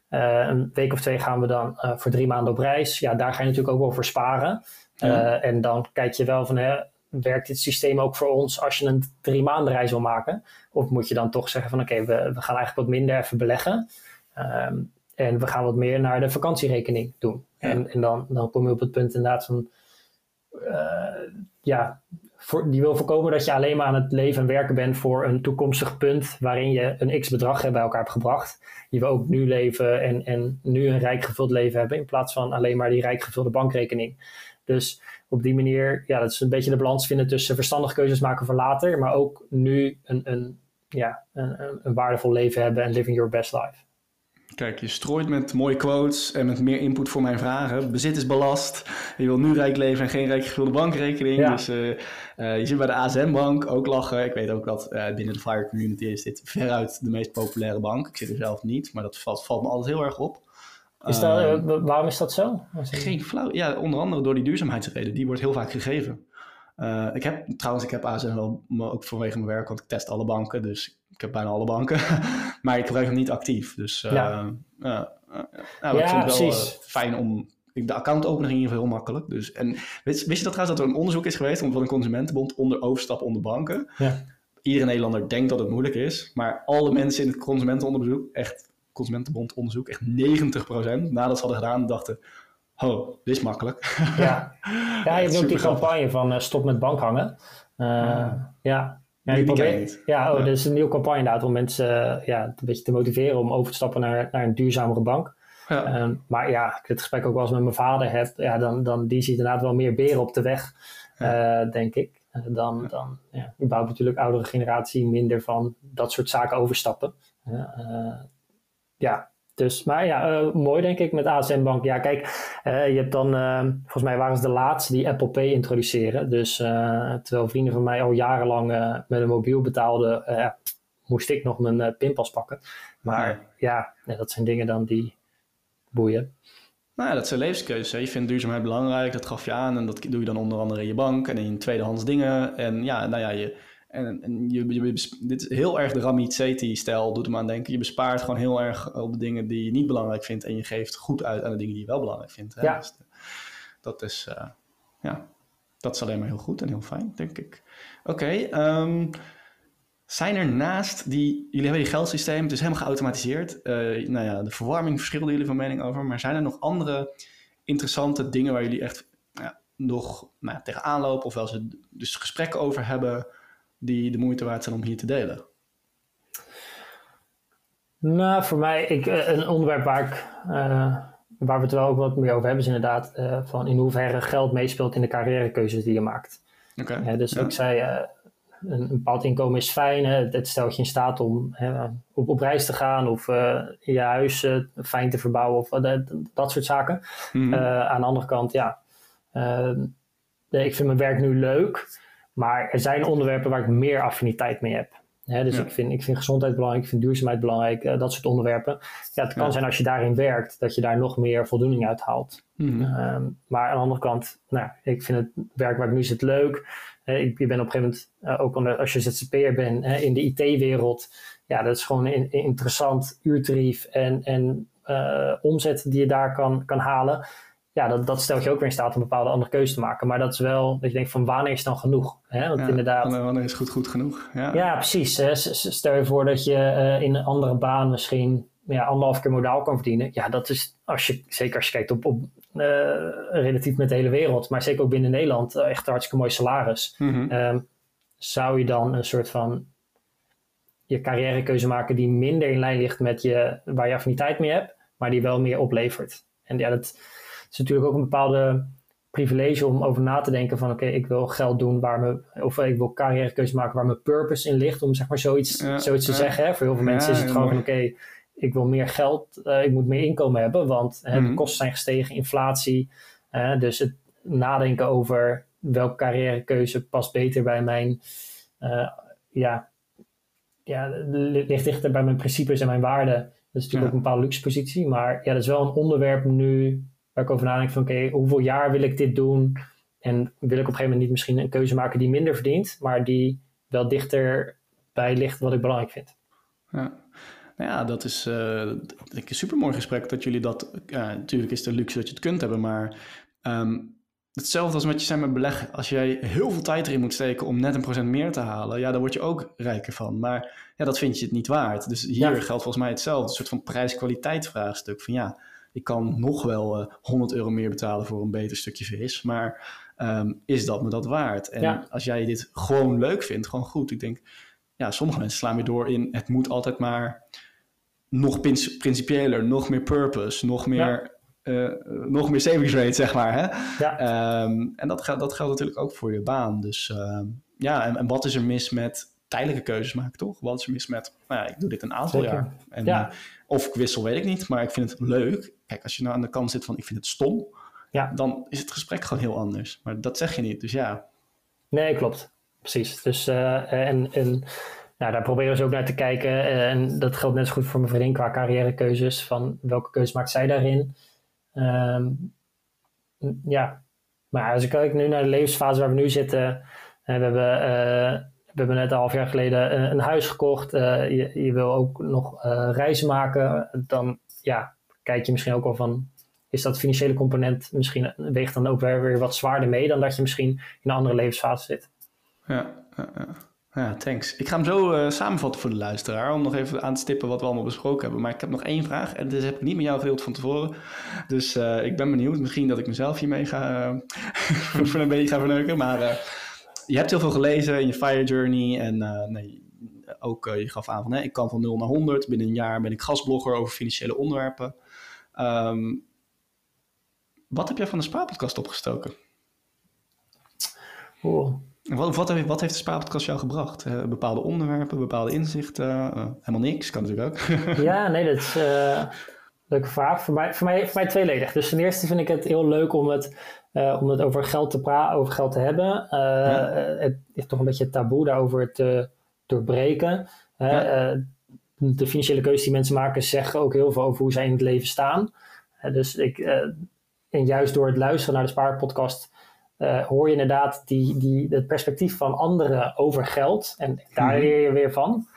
eh, een week of twee gaan we dan eh, voor drie maanden op reis. Ja, daar ga je natuurlijk ook wel voor sparen. Ja. En dan kijk je wel van, hè, werkt dit systeem ook voor ons als je een drie maanden reis wil maken? Of moet je dan toch zeggen van, oké, we, we gaan eigenlijk wat minder even beleggen. Ehm, en we gaan wat meer naar de vakantierekening doen. En, en dan, dan kom je op het punt inderdaad van, eh, ja, voor, die wil voorkomen dat je alleen maar aan het leven en werken bent voor een toekomstig punt waarin je een x bedrag bij elkaar hebt gebracht. Je wil ook nu leven en, en nu een rijk gevuld leven hebben in plaats van alleen maar die rijk gevulde bankrekening. Dus op die manier, ja, dat is een beetje de balans vinden tussen verstandige keuzes maken voor later, maar ook nu een, een, ja, een, een waardevol leven hebben en living your best life. Kijk, je strooit met mooie quotes en met meer input voor mijn vragen. Bezit is belast. Je wil nu rijk leven en geen rijk gevulde bankrekening. Ja. Dus eh, eh, je zit bij de ASM-bank ook lachen. Ik weet ook dat eh, binnen de Fire Community is dit veruit de meest populaire bank. Ik zit er zelf niet, maar dat valt, valt me altijd heel erg op. Is dat, Eh, eh, wa- waarom is dat zo? geen flauw. Ja, onder andere door die duurzaamheidsreden. Die wordt heel vaak gegeven. Ik heb trouwens, ik heb ASM wel, ook vanwege mijn werk, want ik test alle banken. Dus ik heb bijna alle banken. maar ik gebruik hem niet actief. Dus eh, Ja. ja. eh, nou, Ja, ik vind het wel eh, fijn om. De accountopening ging in ieder geval heel makkelijk. Dus, en wist, wist je dat trouwens dat er een onderzoek is geweest van een consumentenbond onder overstap onder banken? Ja. Iedere Nederlander denkt dat het moeilijk is, maar alle mensen in het consumentenonderzoek, echt consumentenbond onderzoek, echt 90% nadat ze hadden gedaan, dachten: oh, dit is makkelijk. ja. ja, je hebt ook die campagne van stop met bank hangen. Ja, ja, die probeert, ja, oh, ja. dat is een nieuwe campagne inderdaad om mensen ja, een beetje te motiveren om over te stappen naar, naar een duurzamere bank. Ja. Ehm, maar ja, ik het gesprek ook wel eens met mijn vader heb, ja, dan, dan die ziet inderdaad wel meer beren op de weg, uh, denk ik. Uh, dan, dan ja, überhaupt natuurlijk oudere generatie minder van dat soort zaken overstappen. Uh, ja, dus, maar ja, mooi denk ik met ASM Bank. Ja, kijk, je hebt dan, ehm, volgens mij waren ze de laatste die Apple Pay introduceren. Dus terwijl vrienden van mij al jarenlang met een mobiel betaalden, moest ik nog mijn pinpas pakken. Maar ja, dat zijn dingen dan die, boeien. Nou ja, dat zijn levenskeuzes. Je vindt duurzaamheid belangrijk, dat gaf je aan en dat doe je dan onder andere in je bank en in tweedehands dingen. En ja, nou ja, je, en, en je, je, dit is heel erg de Ramit Sethi-stijl, doet hem aan denken. Je bespaart gewoon heel erg op de dingen die je niet belangrijk vindt en je geeft goed uit aan de dingen die je wel belangrijk vindt. Hè? Ja. Dus dat is, uh, ja, dat is alleen maar heel goed en heel fijn, denk ik. Oké, okay, um, ehm, zijn er naast die, jullie hebben je geldsysteem, het is helemaal geautomatiseerd. Uh, nou ja, de verwarming verschillen jullie van mening over. Maar zijn er nog andere interessante dingen waar jullie echt ja, nog nou, tegenaan lopen of wel ze dus gesprekken over hebben die de moeite waard zijn om hier te delen? Nou, voor mij, ik, eh, een onderwerp waar, ik, uh, waar we het wel ook wat meer over hebben, is inderdaad uh, van in hoeverre geld meespeelt in de carrièrekeuzes die je maakt. Oké. dus ik zei, een, een, bepaald inkomen is fijn. Hè? Het stelt je in staat om hè, op, op reis te gaan of je huis fijn te verbouwen of uh, dat soort zaken. Mm aan de andere kant, ja, ik vind mijn werk nu leuk, maar er zijn onderwerpen waar ik meer affiniteit mee heb. Dus ik, vind, ik vind gezondheid belangrijk, ik vind duurzaamheid belangrijk, dat soort onderwerpen. Ja, het kan zijn als je daarin werkt, dat je daar nog meer voldoening uit haalt. Mm maar aan de andere kant, nou, ik vind het werk waar ik nu zit leuk ik, je bent op een gegeven moment, uh, ook als je ZZP'er bent, in de IT-wereld. Ja, dat is gewoon een, interessant uurtarief en, en omzet die je daar kan, kan halen. Ja, dat, dat stelt je ook weer in staat om een bepaalde andere keuze te maken. Maar dat is wel dat je denkt van wanneer is dan genoeg? Hè? Want inderdaad, wanneer is goed goed genoeg? Ja, ja precies. Hè? Stel je voor dat je uh, in een andere baan misschien ja, anderhalf keer modaal kan verdienen. Ja, dat is, als je, zeker als je kijkt op, op uh, relatief met de hele wereld, maar zeker ook binnen Nederland, uh, echt een hartstikke mooi salaris. Mm -hmm. zou je dan een soort van je carrièrekeuze maken die minder in lijn ligt met je, waar je affiniteit mee hebt, maar die wel meer oplevert? En ja, dat is natuurlijk ook een bepaalde privilege om over na te denken van oké, ik wil geld doen waar me, of ik wil carrièrekeuze maken waar mijn purpose in ligt, om zeg maar zoiets, zoiets te zeggen. Hè? Voor heel veel mensen is het gewoon van oké, ik wil meer geld, uh, ik moet meer inkomen hebben, want de mhm. kosten zijn gestegen, inflatie. Uh, dus het nadenken over welke carrièrekeuze past beter bij mijn, uh, ja, ja, ligt dichter bij mijn principes en mijn waarden. Dat is natuurlijk ook een bepaalde luxe positie, maar ja, dat is wel een onderwerp nu waar ik over nadenk van oké, hoeveel jaar wil ik dit doen? En wil ik op een gegeven moment niet misschien een keuze maken die minder verdient, maar die wel dichter bij ligt wat ik belangrijk vind. Ja. Nou ja, dat is uh, een supermooi gesprek dat jullie dat... natuurlijk is het een luxe dat je het kunt hebben, maar... Um, hetzelfde als met je zijn met beleggen. Als jij heel veel tijd erin moet steken om net een procent meer te halen, ja, dan word je ook rijker van. Maar ja, dat vind je het niet waard. Dus hier geldt volgens mij hetzelfde. Een soort van prijs-kwaliteit vraagstuk. Van ja, ik kan nog wel uh, eh, 100 euro meer betalen voor een beter stukje vis. Maar um, is dat me dat waard? En als jij dit gewoon leuk vindt, gewoon goed. Ik denk, ja, sommige mensen slaan weer door in het moet altijd maar nog principiëler, nog meer purpose, nog meer, ja. uh, nog meer savings rate, zeg maar. Hè? Ja. Um, en dat, geldt, dat geldt natuurlijk ook voor je baan. Dus uh, ja, en, en, wat is er mis met tijdelijke keuzes maken, toch? Wat is er mis met, nou ja, ik doe dit een aantal Zeker. jaar. En, ja. uh, of ik wissel, weet ik niet, maar ik vind het leuk. Kijk, als je nou aan de kant zit van ik vind het stom, ja. dan is het gesprek gewoon heel anders. Maar dat zeg je niet, dus ja. Nee, klopt precies. Dus, uh, en, en nou, daar proberen ze ook naar te kijken. Uh, en dat geldt net zo goed voor mijn vriendin qua carrièrekeuzes. Van welke keuze maakt zij daarin? Um, ja, maar als ik kijk nu naar de levensfase waar we nu zitten. We, hebben, we hebben net een half jaar geleden een, een huis gekocht. Je, je, wil ook nog reizen maken. Dan ja, kijk je misschien ook al van is dat financiële component misschien weegt dan ook weer, weer wat zwaarder mee dan dat je misschien in een andere levensfase zit. Ja, ja, thanks. Ik ga hem zo samenvatten voor de luisteraar, om nog even aan te stippen wat we allemaal besproken hebben. Maar ik heb nog één vraag en dit heb ik niet met jou gedeeld van tevoren. Dus ik ben benieuwd, misschien dat ik mezelf hiermee ga, voor een beetje ga verneuken. Maar je hebt heel veel gelezen in je Fire Journey en nee, ook je gaf aan van hè, ik kan van 0 naar 100. Binnen een jaar ben ik gastblogger over financiële onderwerpen. Um, wat heb jij van de Spaarpodcast opgestoken? Oh. Wat, wat, heeft, wat heeft de Spaarpodcast jou gebracht? Uh, bepaalde onderwerpen, bepaalde inzichten? Helemaal niks, kan natuurlijk ook. ja, nee, dat is leuke vraag. Voor mij, voor, mij, voor mij tweeledig. Dus ten eerste vind ik het heel leuk om het, om het over geld te praten, over geld te hebben. Ja. Het is toch een beetje taboe daarover te doorbreken. Ja. de financiële keuzes die mensen maken zeggen ook heel veel over hoe zij in het leven staan. dus ik, en juist door het luisteren naar de Spaarpodcast uh, hoor je inderdaad die, die, het perspectief van anderen over geld. En daar mhm. leer je weer van.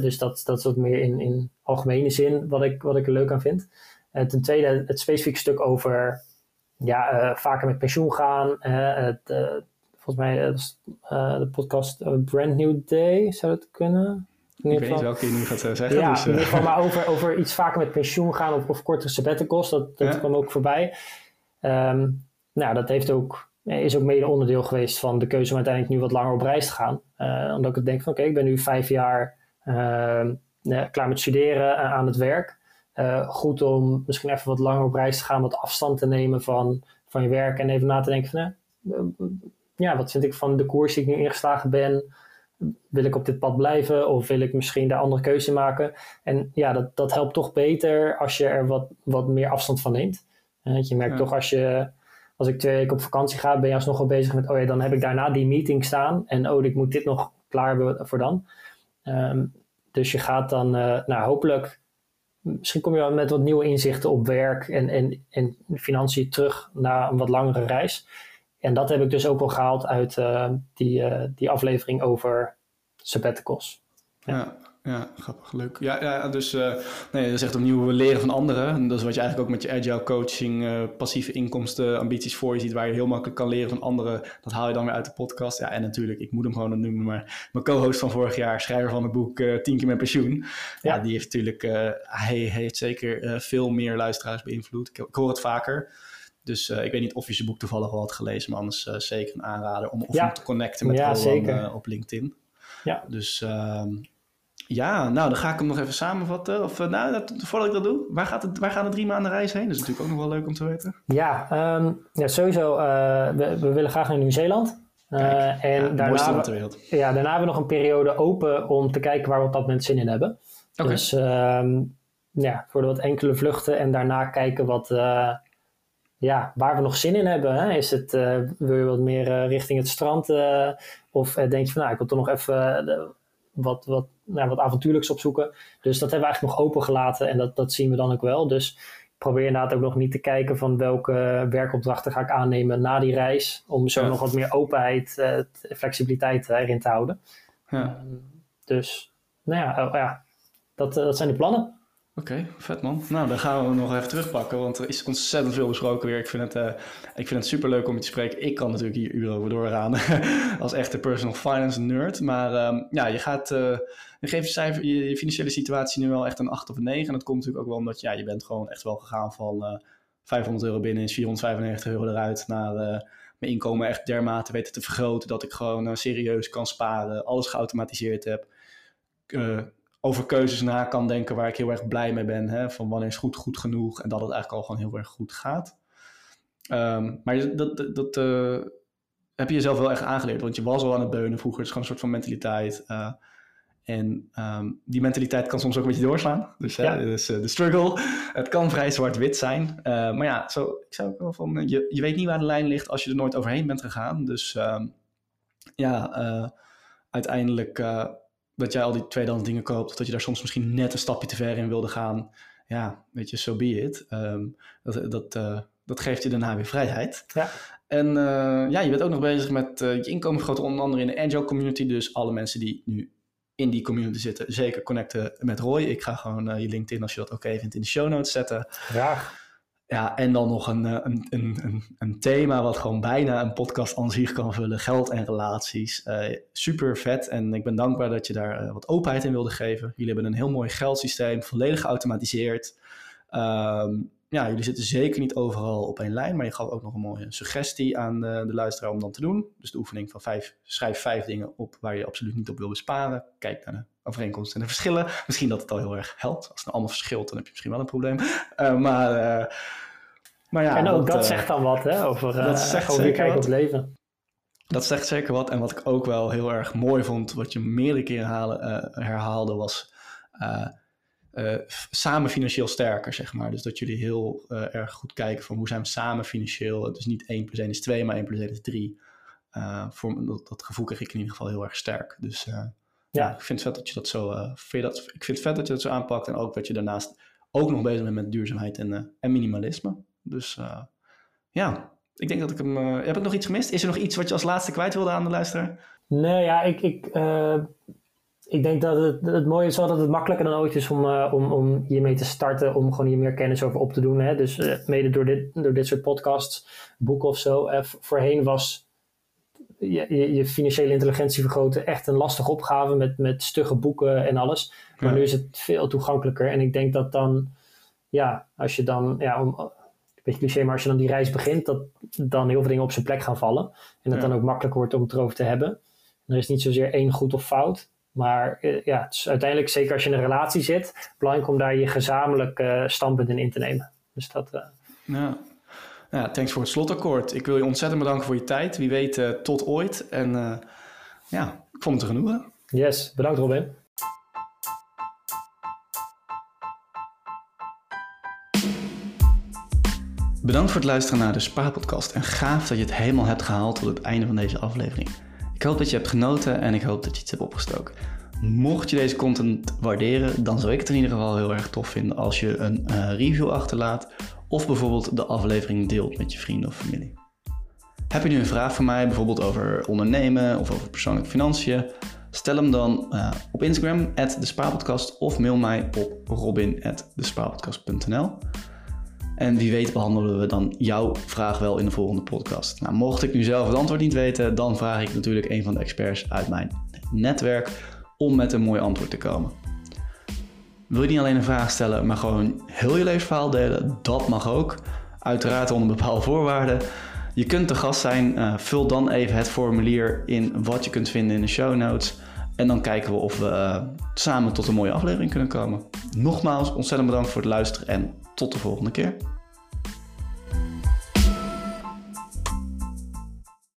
Dus dat, dat is wat meer in, in algemene zin wat ik, wat ik er leuk aan vind. Uh, ten tweede het specifieke stuk over ja, vaker met pensioen gaan. het, volgens mij de podcast Brand New Day zou dat kunnen. Ik weet niet welke je nu gaat zeggen. Ja, dus, in ieder geval maar over, over iets vaker met pensioen gaan of, of kortere sabbaticals. Dat, dat kwam ook voorbij. Um, nou, dat heeft ook is ook mede onderdeel geweest van de keuze om uiteindelijk nu wat langer op reis te gaan. Uh, omdat ik denk van oké, ik ben nu vijf jaar klaar met studeren uh, aan het werk. Uh, goed om misschien even wat langer op reis te gaan, wat afstand te nemen van, van je werk en even na te denken van ja, wat vind ik van de koers die ik nu ingeslagen ben? Wil ik op dit pad blijven of wil ik misschien daar andere keuze maken? En ja, dat, dat helpt toch beter als je er wat, wat meer afstand van neemt. je merkt toch als je als ik twee weken op vakantie ga, ben je alsnog wel bezig met, oh ja, dan heb ik daarna die meeting staan. En oh, ik moet dit nog klaar hebben voor dan. Ehm, dus je gaat dan, uh, nou hopelijk, misschien kom je wel met wat nieuwe inzichten op werk en, en, en financiën terug naar een wat langere reis. En dat heb ik dus ook wel gehaald uit uh, die, uh, die aflevering over sabbaticals. Ja ja, grappig, leuk. Ja, ja dus uh, nee, dat is echt opnieuw leren van anderen. En dat is wat je eigenlijk ook met je agile coaching, uh, passieve inkomsten, ambities voor je ziet, waar je heel makkelijk kan leren van anderen. Dat haal je dan weer uit de podcast. Ja, en natuurlijk, ik moet hem gewoon noemen, maar mijn co-host van vorig jaar, schrijver van het boek uh, Tien keer met pensioen. Ja, die heeft natuurlijk, hij heeft zeker veel meer luisteraars beïnvloed. Ik, ik hoor het vaker. Dus ik weet niet of je zijn boek toevallig al had gelezen, maar anders zeker een aanrader om, of ja. te connecten met ja, Roland op LinkedIn. Ja. Dus ehm, ja, nou dan ga ik hem nog even samenvatten. Of uh, nou, dat, voordat ik dat doe, waar, gaat het, waar gaan de drie maanden reis heen? Dat is natuurlijk ook nog wel leuk om te weten. Ja, um, ja sowieso. Uh, we, we, willen graag naar Nieuw-Zeeland. Uh, en ja, daarna, wereld. Ja, daarna hebben we nog een periode open om te kijken waar we op dat moment zin in hebben. Okay. Dus um, ja, voor de wat enkele vluchten en daarna kijken wat, ja, waar we nog zin in hebben. Hè? Is het, wil je wat meer richting het strand? of denk je van, nou, ik wil toch nog even wat, wat, nou, wat avontuurlijks opzoeken. Dus dat hebben we eigenlijk nog open gelaten en dat, dat zien we dan ook wel. Dus ik probeer inderdaad ook nog niet te kijken van welke werkopdrachten ga ik aannemen na die reis. Om zo nog wat meer openheid, uh, flexibiliteit erin te houden. Ja. Ehm, dus, nou ja, oh, ja dat, eh, dat zijn de plannen. Oké, vet man. Nou, dan gaan we nog even terugpakken, want er is ontzettend veel besproken weer. Ik vind het, uh, ik vind het super leuk om je te spreken. Ik kan natuurlijk hier uren over doorgaan als echte personal finance nerd. Maar um, ja, je gaat, uh, je geeft je, cijfer, je, financiële situatie nu wel echt een 8 of een 9. En dat komt natuurlijk ook wel omdat ja, je bent gewoon echt wel gegaan van uh, eh, 500 euro binnen is 495 euro eruit naar mijn inkomen echt dermate weten te vergroten dat ik gewoon serieus kan sparen, alles geautomatiseerd heb over keuzes na kan denken waar ik heel erg blij mee ben. Hè? Van wanneer is goed goed genoeg en dat het eigenlijk al gewoon heel erg goed gaat. Um, maar dat, dat uh, heb je jezelf wel echt aangeleerd, want je was al aan het beunen vroeger. Het is gewoon een soort van mentaliteit. Uh, en um, die mentaliteit kan soms ook een beetje doorslaan. Dus, ja. dus uh, de struggle, het kan vrij zwart-wit zijn. maar ja, zo, ik zou ook wel van, je, je weet niet waar de lijn ligt als je er nooit overheen bent gegaan. Dus um, ja, uiteindelijk dat jij al die tweedehands dingen koopt, of dat je daar soms misschien net een stapje te ver in wilde gaan. Ja, weet je, so be it. Um, dat, dat, uh, dat geeft je daarna weer vrijheid. Ja. En uh, ja, je bent ook nog bezig met uh, je inkomen vergroten, onder andere in de Agile community. Dus alle mensen die nu in die community zitten, zeker connecten met Roy. Ik ga gewoon je LinkedIn, als je dat oké okay vindt, in de show notes zetten. Graag. Ja, en dan nog een, een, een, een, thema wat gewoon bijna een podcast aan zich kan vullen. Geld en relaties. super vet en ik ben dankbaar dat je daar wat openheid in wilde geven. Jullie hebben een heel mooi geldsysteem, volledig geautomatiseerd. Ehm, ja, jullie zitten zeker niet overal op één lijn, maar je gaf ook nog een mooie suggestie aan de, de luisteraar om dan te doen. Dus de oefening van vijf, schrijf vijf dingen op waar je absoluut niet op wil besparen. Kijk naar de overeenkomsten en de verschillen. Misschien dat het al heel erg helpt. Als het nou allemaal verschilt, dan heb je misschien wel een probleem. Uh, maar, uh, maar ja. En ook dat, dat uh, zegt dan wat, hè? Over, dat zegt over je kijk op leven. Dat zegt zeker wat. En wat ik ook wel heel erg mooi vond, wat je meerdere keren halen, herhaalde, was uh, samen financieel sterker, zeg maar. Dus dat jullie heel uh, erg goed kijken van hoe zijn we samen financieel. Dus niet 1 plus 1 is 2, maar 1 plus 1 is 3. Uh, voor, dat, dat, gevoel kreeg ik in ieder geval heel erg sterk. Dus ja. ja. ik vind het vet dat je dat zo. vind dat, ik vind het vet dat je dat zo aanpakt. En ook dat je daarnaast ook nog bezig bent met duurzaamheid en, en minimalisme. Dus ja, ik denk dat ik hem. heb ik nog iets gemist? Is er nog iets wat je als laatste kwijt wilde aan de luisteraar? Nee, ja, ik. ik ik denk dat het, het mooie is wel dat het makkelijker dan ooit is om, uh, om, om hiermee te starten, om gewoon hier meer kennis over op te doen. Hè? Dus uh, mede door dit, door dit soort podcasts, boeken of zo. Uh, voorheen was je, je, je, financiële intelligentie vergroten echt een lastige opgave met, met stugge boeken en alles. Maar ja. nu is het veel toegankelijker. En ik denk dat dan, ja, als je dan, ja, om, een beetje cliché, maar als je dan die reis begint, dat dan heel veel dingen op zijn plek gaan vallen. En dat ja. dan ook makkelijker wordt om het erover te hebben. er is niet zozeer één goed of fout. Maar uh, ja, het is uiteindelijk, zeker als je in een relatie zit, belangrijk om daar je gezamenlijk uh, standpunt in te nemen. Dus dat. Uh... Ja. ja, thanks voor het slotakkoord. Ik wil je ontzettend bedanken voor je tijd. Wie weet, tot ooit. En ja, ik vond het er genoegen. Yes, bedankt Robin. Bedankt voor het luisteren naar de Spaarpodcast en gaaf dat je het helemaal hebt gehaald tot het einde van deze aflevering. Ik hoop dat je hebt genoten en ik hoop dat je iets hebt opgestoken. Mocht je deze content waarderen, dan zou ik het in ieder geval heel erg tof vinden als je een uh, review achterlaat of bijvoorbeeld de aflevering deelt met je vrienden of familie. Heb je nu een vraag voor mij, bijvoorbeeld over ondernemen of over persoonlijke financiën? Stel hem dan uh, op Instagram, @despaarpodcast of mail mij op robin@despaarpodcast.nl. En wie weet behandelen we dan jouw vraag wel in de volgende podcast. Nou, mocht ik nu zelf het antwoord niet weten, dan vraag ik natuurlijk een van de experts uit mijn netwerk om met een mooi antwoord te komen. Wil je niet alleen een vraag stellen, maar gewoon heel je levensverhaal delen? Dat mag ook. Uiteraard onder bepaalde voorwaarden. Je kunt te gast zijn. Uh, vul dan even het formulier in wat je kunt vinden in de show notes. En dan kijken we of we uh, samen tot een mooie aflevering kunnen komen. Nogmaals, ontzettend bedankt voor het luisteren en tot de volgende keer.